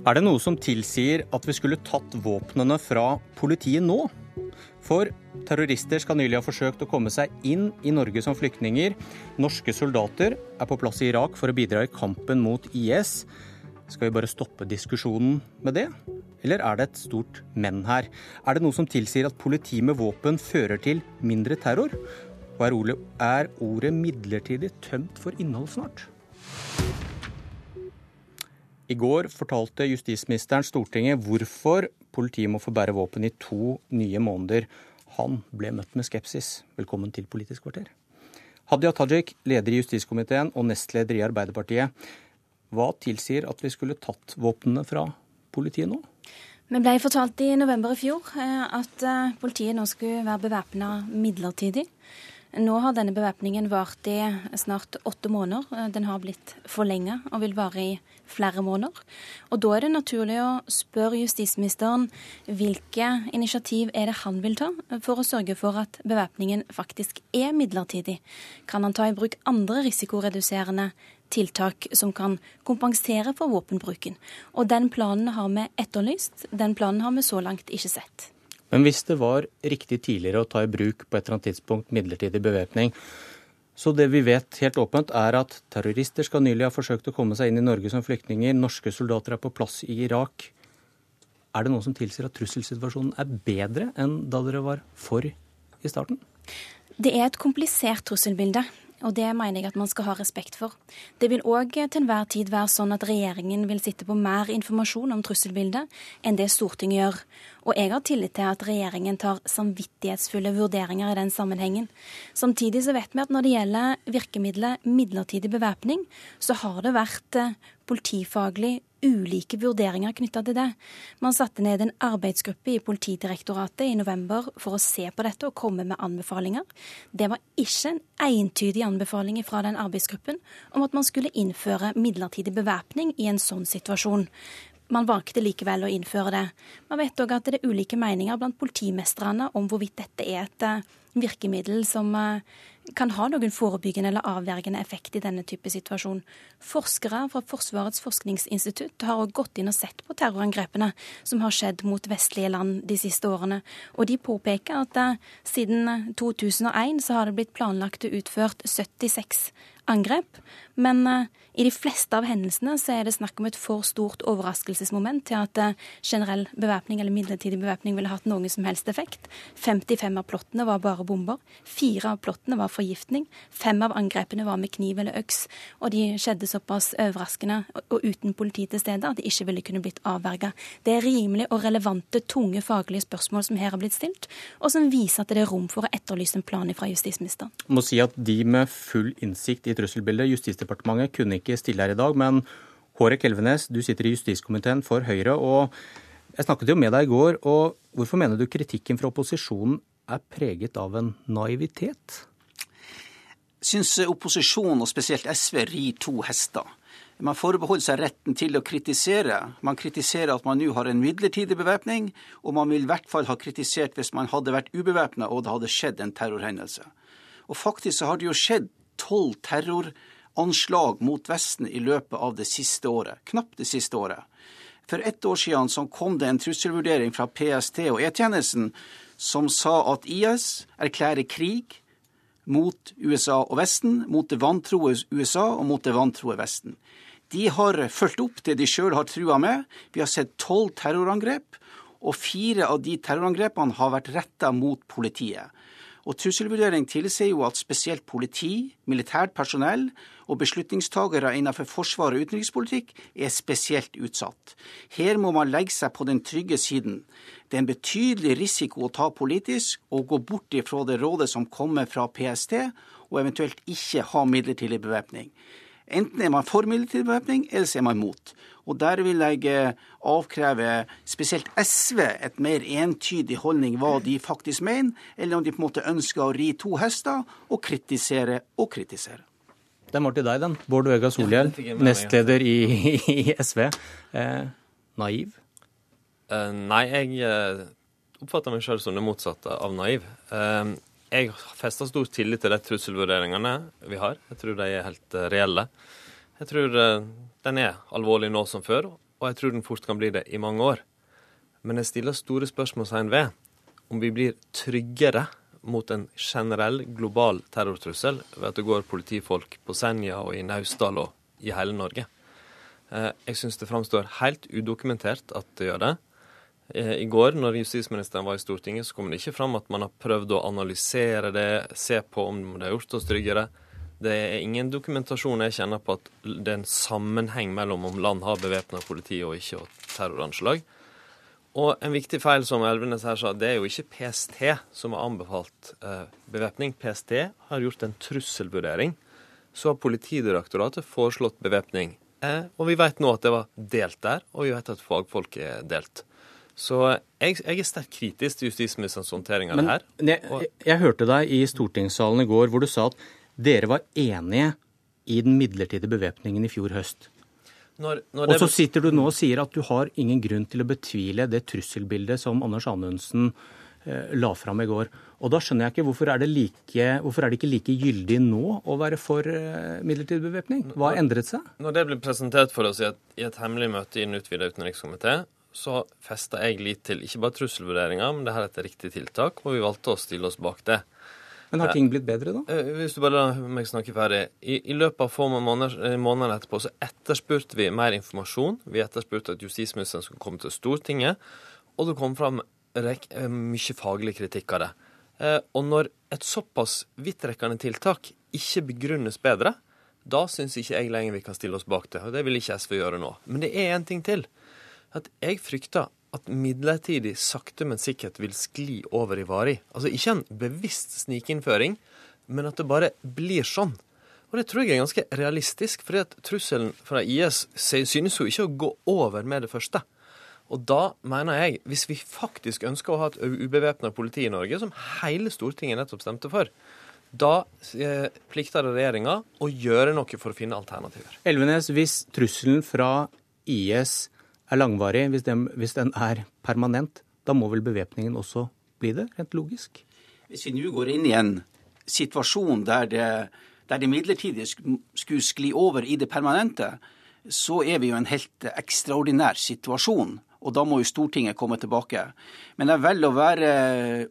Er det noe som tilsier at vi skulle tatt våpnene fra politiet nå? For terrorister skal nylig ha forsøkt å komme seg inn i Norge som flyktninger. Norske soldater er på plass i Irak for å bidra i kampen mot IS. Skal vi bare stoppe diskusjonen med det? Eller er det et stort men her? Er det noe som tilsier at politi med våpen fører til mindre terror? Og er ordet midlertidig tømt for innhold snart? I går fortalte justisministeren Stortinget hvorfor politiet må få bære våpen i to nye måneder. Han ble møtt med skepsis. Velkommen til Politisk kvarter. Hadia Tajik, leder i justiskomiteen og nestleder i Arbeiderpartiet. Hva tilsier at vi skulle tatt våpnene fra politiet nå? Vi ble fortalt i november i fjor eh, at eh, politiet nå skulle være bevæpna midlertidig. Nå har denne bevæpningen vart i snart åtte måneder. Den har blitt forlenga og vil vare i flere måneder. Og Da er det naturlig å spørre justisministeren hvilke initiativ er det han vil ta for å sørge for at bevæpningen faktisk er midlertidig. Kan han ta i bruk andre risikoreduserende tiltak som kan kompensere for våpenbruken? Og Den planen har vi etterlyst. Den planen har vi så langt ikke sett. Men hvis det var riktig tidligere å ta i bruk på et eller annet tidspunkt midlertidig bevæpning, så det vi vet helt åpent, er at terrorister skal nylig ha forsøkt å komme seg inn i Norge som flyktninger. Norske soldater er på plass i Irak. Er det noe som tilsier at trusselsituasjonen er bedre enn da dere var for i starten? Det er et komplisert trusselbilde. Og det mener jeg at man skal ha respekt for. Det vil òg til enhver tid være sånn at regjeringen vil sitte på mer informasjon om trusselbildet enn det Stortinget gjør. Og jeg har tillit til at regjeringen tar samvittighetsfulle vurderinger i den sammenhengen. Samtidig så vet vi at når det gjelder virkemidlet midlertidig bevæpning, så har det vært eh, politifaglig ulike vurderinger knytta til det. Man satte ned en arbeidsgruppe i Politidirektoratet i november for å se på dette og komme med anbefalinger. Det var ikke en entydig anbefaling fra den arbeidsgruppen om at man skulle innføre midlertidig bevæpning i en sånn situasjon. Man valgte likevel å innføre det. Man vet òg at det er ulike meninger blant politimestrene om hvorvidt dette er et eh, virkemiddel som eh, kan ha noen forebyggende eller avvergende effekt i denne type situasjon. Forskere fra Forsvarets forskningsinstitutt har også gått inn og sett på terrorangrepene som har skjedd mot vestlige land de siste årene. Og de påpeker at uh, siden 2001 så har det blitt planlagt og utført 76 angrep. Men uh, i de fleste av hendelsene så er det snakk om et for stort overraskelsesmoment til at generell bevæpning eller midlertidig bevæpning ville hatt noen som helst effekt. 55 av plottene var bare bomber. Fire av plottene var forgiftning. Fem av angrepene var med kniv eller øks. Og de skjedde såpass overraskende og uten politi til stede at de ikke ville kunne blitt avverga. Det er rimelig og relevante, tunge faglige spørsmål som her har blitt stilt, og som viser at det er rom for å etterlyse en plan fra justisministeren. Må si at de med full innsikt i trusselbildet. Justisdepartementet kunne ikke stille her i dag, men Hårek Elvenes, du sitter i justiskomiteen for Høyre. og Jeg snakket jo med deg i går. og Hvorfor mener du kritikken fra opposisjonen er preget av en naivitet? Syns opposisjonen, og spesielt SV, rir to hester. Man forbeholder seg retten til å kritisere. Man kritiserer at man nå har en midlertidig bevæpning, og man vil i hvert fall ha kritisert hvis man hadde vært ubevæpna og det hadde skjedd en terrorhendelse. Og faktisk så har det jo skjedd tolv terroranslag mot Vesten i løpet av det siste året. Knapt det siste året. For ett år siden så kom det en trusselvurdering fra PST og E-tjenesten som sa at IS erklærer krig mot USA og Vesten, mot det vantroe USA og mot det vantroe Vesten. De har fulgt opp det de sjøl har trua med. Vi har sett tolv terrorangrep, og fire av de terrorangrepene har vært retta mot politiet. Og Trusselvurdering tilsier jo at spesielt politi, militært personell og beslutningstagere innenfor forsvar og utenrikspolitikk er spesielt utsatt. Her må man legge seg på den trygge siden. Det er en betydelig risiko å ta politisk og gå bort ifra det rådet som kommer fra PST, og eventuelt ikke ha midlertidig bevæpning. Enten er man for midlertidig bevæpning, eller så er man mot. Og der vil jeg eh, avkreve spesielt SV et mer entydig holdning hva de faktisk mener, eller om de på en måte ønsker å ri to hester og kritisere og kritisere. Den var til deg, den. Bård Vegar Solhjell, nestleder i, i SV. Eh, naiv? Uh, nei, jeg uh, oppfatter meg selv som det motsatte av naiv. Uh, jeg fester stor tillit til de trusselvurderingene vi har. Jeg tror de er helt reelle. Jeg tror den er alvorlig nå som før, og jeg tror den fort kan bli det i mange år. Men jeg stiller store spørsmålstegn ved om vi blir tryggere mot en generell global terrortrussel ved at det går politifolk på Senja og i Naustdal og i hele Norge. Jeg syns det framstår helt udokumentert at det gjør det. Eh, I går, når justisministeren var i Stortinget, så kom det ikke fram at man har prøvd å analysere det, se på om det har gjort oss tryggere. Det er ingen dokumentasjon jeg kjenner på at det er en sammenheng mellom om land har bevæpna politi og ikke, og terroranslag. Og en viktig feil som Elvenes her sa, det er jo ikke PST som har anbefalt eh, bevæpning. PST har gjort en trusselvurdering. Så har Politidirektoratet foreslått bevæpning. Eh, og vi vet nå at det var delt der, og vi vet at fagfolk er delt. Så jeg, jeg er sterkt kritisk til justisministerens håndtering av det her. Jeg, jeg, jeg hørte deg i stortingssalen i går hvor du sa at dere var enige i den midlertidige bevæpningen i fjor høst. Når, når og så sitter du nå og sier at du har ingen grunn til å betvile det trusselbildet som Anders Anundsen eh, la fram i går. Og da skjønner jeg ikke hvorfor er, det like, hvorfor er det ikke like gyldig nå å være for eh, midlertidig bevæpning? Hva har endret seg? Når det ble presentert for oss i et, i et hemmelig møte i den utvida utenrikskomité, så festa jeg lit til ikke bare trusselvurderinger, men det her er et riktig tiltak, og vi valgte å stille oss bak det. Men har ting blitt bedre, da? Eh, hvis du bare lar meg snakke ferdig. I, I, løpet av få måneder, eh, måneder etterpå så etterspurte vi mer informasjon. Vi etterspurte at justisministeren skulle komme til Stortinget, og det kom fram eh, mye faglig kritikk av det. Og når et såpass vidtrekkende tiltak ikke begrunnes bedre, da syns ikke jeg lenger vi kan stille oss bak det. Og det vil ikke SV gjøre nå. Men det er en ting til at jeg frykter at midlertidig sakte, men sikkert vil skli over i varig. Altså ikke en bevisst snikinnføring, men at det bare blir sånn. Og det tror jeg er ganske realistisk, fordi at trusselen fra IS synes jo ikke å gå over med det første. Og da mener jeg, hvis vi faktisk ønsker å ha et ubevæpna politi i Norge, som hele Stortinget nettopp stemte for, da eh, plikter det regjeringa å gjøre noe for å finne alternativer. Elvenes, hvis trusselen fra IS er langvarig, hvis den, hvis den er permanent, da må vel bevæpningen også bli det, rent logisk? Hvis vi nå går inn i en situasjon der det, der det midlertidige skulle skli over i det permanente, så er vi jo i en helt ekstraordinær situasjon. Og da må jo Stortinget komme tilbake. Men jeg velger å være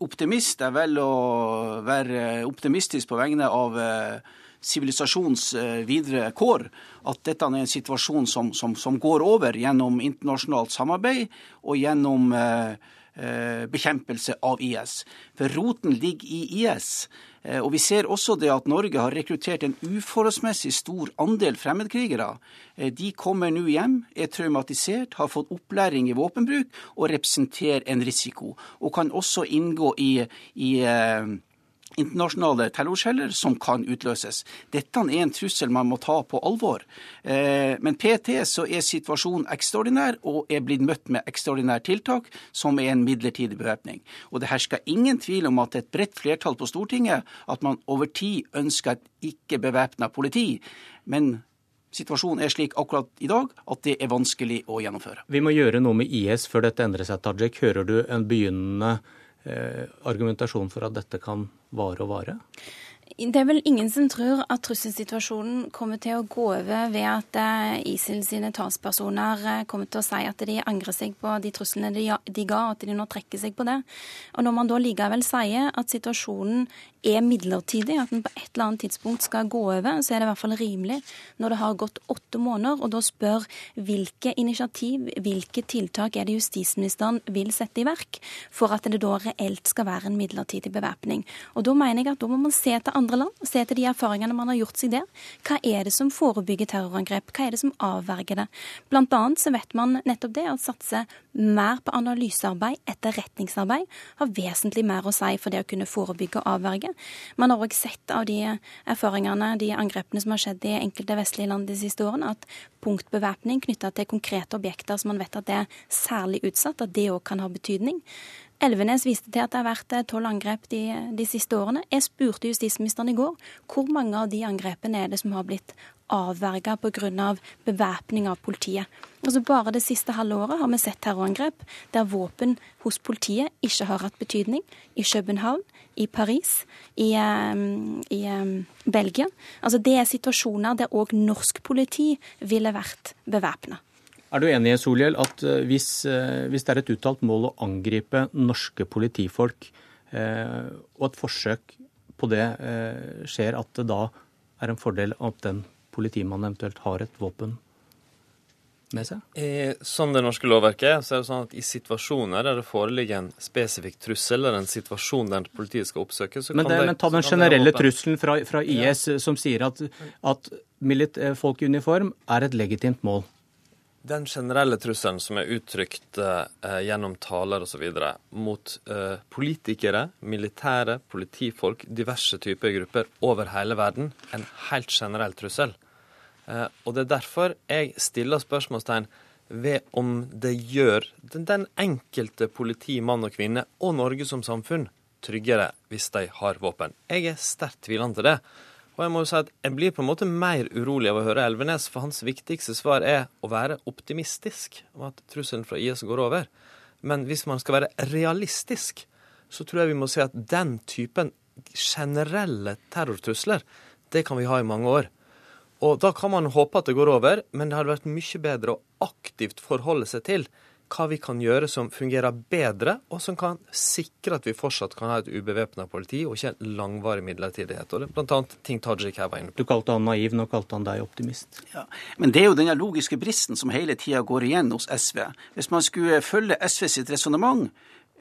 optimist. Jeg velger å være optimistisk på vegne av eh, sivilisasjons eh, videre kår, at dette er en situasjon som, som, som går over gjennom internasjonalt samarbeid og gjennom eh, eh bekjempelse av IS. For roten ligger i IS. Eh, og Vi ser også det at Norge har rekruttert en uforholdsmessig stor andel fremmedkrigere. De kommer nå hjem, er traumatisert, har fått opplæring i våpenbruk og representerer en risiko. Og kan også inngå i, i internasjonale terrorceller som kan utløses. Dette er en trussel man må ta på alvor. Eh, men PT så er situasjonen ekstraordinær og er blitt møtt med ekstraordinære tiltak, som er en midlertidig bevæpning. Og det hersker ingen tvil om at et bredt flertall på Stortinget at man over tid ønsker et ikke-bevæpna politi. Men Situasjonen er slik akkurat i dag at det er vanskelig å gjennomføre. Vi må gjøre noe med IS før dette endrer seg, Tajik. Hører du en begynnende argumentasjon for at dette kan vare og vare? Det er vel ingen som tror at trusselsituasjonen kommer til å gå over ved at eh, ISIL sine talspersoner eh, kommer til å si at de angrer seg på de truslene de, ga, og at de nå trekker seg på det. Og når man da likevel sier at situasjonen er midlertidig, at den på et eller annet tidspunkt skal gå over, så er det i hvert fall rimelig når det har gått åtte måneder, og da spør hvilke initiativ, hvilke tiltak er det justisministeren vil sette i verk for at det da reelt skal være en midlertidig bevæpning. Og da mener jeg at da må man se til andre land, se til de erfaringene man har gjort seg der. Hva er det som forebygger terrorangrep? Hva er det som avverger det? Blant annet så vet man nettopp det, å satse mer på analysearbeid, etterretningsarbeid, har vesentlig mer å si for det å kunne forebygge og avverge. Man har òg sett av de erfaringene, de angrepene som har skjedd i enkelte vestlige land de siste årene, at punktbevæpning knytta til konkrete objekter som man vet at er særlig utsatt, at det òg kan ha betydning. Elvenes viste til at det har vært eh, tolv angrep de, de, siste årene. Jeg spurte justisministeren i går hvor mange av de angrepene er det som har blitt avverga pga. bevæpning av politiet. Altså Bare det siste halve året har vi sett terrorangrep der våpen hos politiet ikke har hatt betydning. I København, i Paris, i, um, i um, Belgia. Altså Det er situasjoner der òg norsk politi ville vært bevæpna. Er du enig Solhjell, at eh, hvis, eh, hvis, det er et uttalt mål å angripe norske politifolk, eh, og et forsøk på det skjer, at det da er en fordel at den politimannen eventuelt har et våpen med seg? I, sånn det norske lovverket er, så er det sånn at i situasjoner der det foreligger en spesifikk trussel, eller en situasjon der politiet skal oppsøke, så men det, kan det Men ta den generelle trusselen fra, fra IS ja. som sier at, at folk i uniform er et legitimt mål. Den generelle trusselen som er uttrykt eh, gjennom taler osv. mot eh, politikere, militære, politifolk, diverse typer grupper over hele verden, en helt generell trussel. Eh, og det er derfor jeg stiller spørsmålstegn ved om det gjør den, den enkelte politi, mann og kvinne, og Norge som samfunn, tryggere hvis de har våpen. Jeg er sterkt tvilende til det. Og jeg må jo si at jeg blir på en måte mer urolig av å høre Elvenes, for hans viktigste svar er å være optimistisk om at trusselen fra IS går over. Men hvis man skal være realistisk, så tror jeg vi må si at den typen generelle terrortrusler, det kan vi ha i mange år. Og da kan man håpe at det går over, men det hadde vært mye bedre å aktivt forholde seg til hva vi kan gjøre som fungerer bedre, og som kan sikre at vi fortsatt kan ha et ubevæpna politi, og ikke en langvarig midlertidighet. Og det er blant annet ting Tajik her var inne på. Du kalte han naiv, nå kalte han deg optimist. Ja, Men det er jo denne logiske bristen som hele tida går igjen hos SV. Hvis man skulle følge SV sitt resonnement,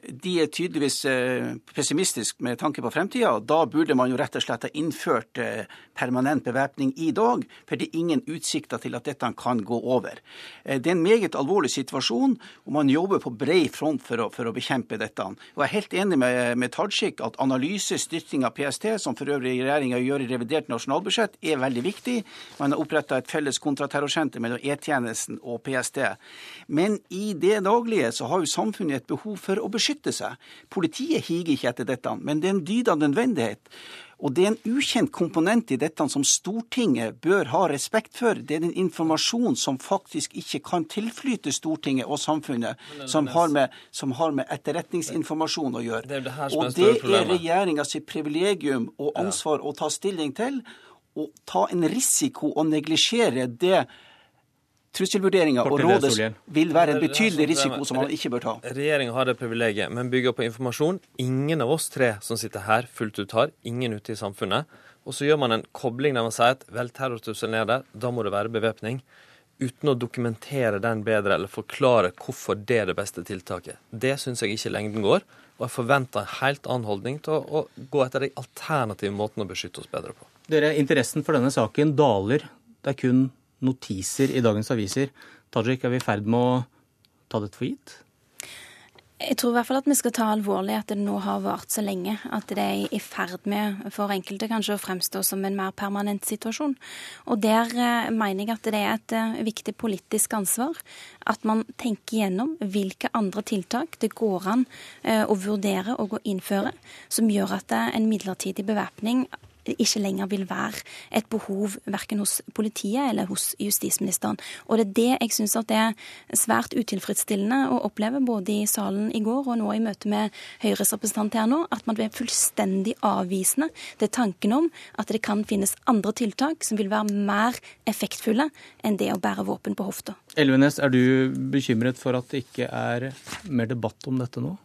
de er tydeligvis eh, pessimistiske med tanke på fremtida. Da burde man jo rett og slett ha innført eh, permanent bevæpning i dag, for det er ingen utsikter til at dette kan gå over. Eh, det er en meget alvorlig situasjon, og man jobber på bred front for å, for å bekjempe dette. Og jeg er helt enig med, med Tajik at analyse, styrking av PST, som for øvrig regjeringa gjør i revidert nasjonalbudsjett, er veldig viktig. Man har oppretta et felles kontraterrorsenter mellom E-tjenesten og PST. Men i det daglige så har jo samfunnet et behov for å beskytte beskytte seg. Politiet higer ikke etter dette, men det er en dyd av nødvendighet. Og det er en ukjent komponent i dette som Stortinget bør ha respekt for. Det er den informasjonen som faktisk ikke kan tilflyte Stortinget og samfunnet, som har med, som har med etterretningsinformasjon å gjøre. Det det og det er regjeringa sitt privilegium og ansvar å ta stilling til. Å ta en risiko og neglisjere det trusselvurderinga og rådet vil være en betydelig risiko som man ikke bør ta. Regjeringa har det privilegiet, men bygger på informasjon ingen av oss tre som sitter her, fullt ut har. Ingen ute i samfunnet. Og så gjør man en kobling der man sier at vel, terrortrusselen er der, da må det være bevæpning. Uten å dokumentere den bedre eller forklare hvorfor det er det beste tiltaket. Det syns jeg ikke lengden går. Og jeg forventer en helt annen holdning til å, å gå etter de alternative måtene å beskytte oss bedre på. Dere, Interessen for denne saken daler. Det er kun notiser i dagens aviser. Tajik, er vi i ferd med å ta dette for gitt? Jeg tror i hvert fall at vi skal ta alvorlig at det nå har vart så lenge. At det er i ferd med, for enkelte kanskje, å fremstå som en mer permanent situasjon. Og der eh, mener jeg at det er et eh, viktig politisk ansvar at man tenker gjennom hvilke andre tiltak det går an eh, å vurdere og å innføre, som gjør at en midlertidig bevæpning ikke lenger vil være et behov verken hos politiet eller hos justisministeren. Og det er det jeg syns er svært utilfredsstillende å oppleve både i salen i går og nå i møte med Høyres representant her nå, at man blir fullstendig avvisende til tanken om at det kan finnes andre tiltak som vil være mer effektfulle enn det å bære våpen på hofta. Elvenes, er du bekymret for at det ikke er mer debatt om dette nå?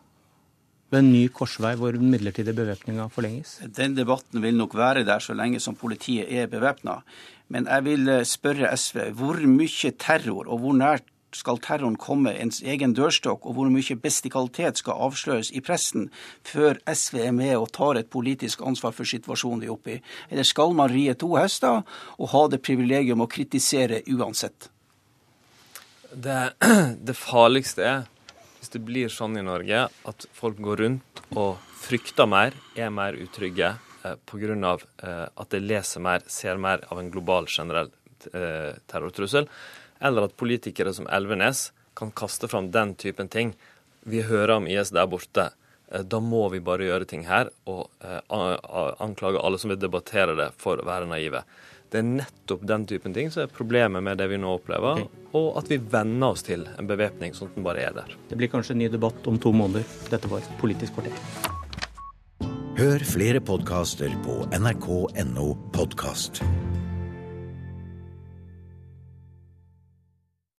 Ved en ny korsvei hvor den midlertidige bevæpninga forlenges? Den debatten vil nok være der så lenge som politiet er bevæpna. Men jeg vil eh, spørre SV hvor mye terror og hvor nært skal terroren komme ens egen dørstokk, og hvor mye bestikalitet skal avsløres i pressen før SV er med og tar et politisk ansvar for situasjonen de er oppe i? Eller skal man rie to hester og ha det privilegium å kritisere uansett? Det, det farligste er hvis det blir sånn i Norge at folk går rundt og frykter mer, er mer utrygge eh, pga. Eh, at de leser mer, ser mer av en global, generell eh, terrortrussel, eller at politikere som Elvenes kan kaste fram den typen ting. Vi hører om IS der borte. Eh, da må vi bare gjøre ting her og eh, anklage alle som vil debattere det, for å være naive. Det er nettopp den typen ting som er problemet med det vi nå opplever, okay. og at vi venner oss til en bevæpning sånn at den bare er der. Det blir kanskje en ny debatt om to måneder. Dette var Politisk kvarter. Hør flere podkaster på nrk.no podkast.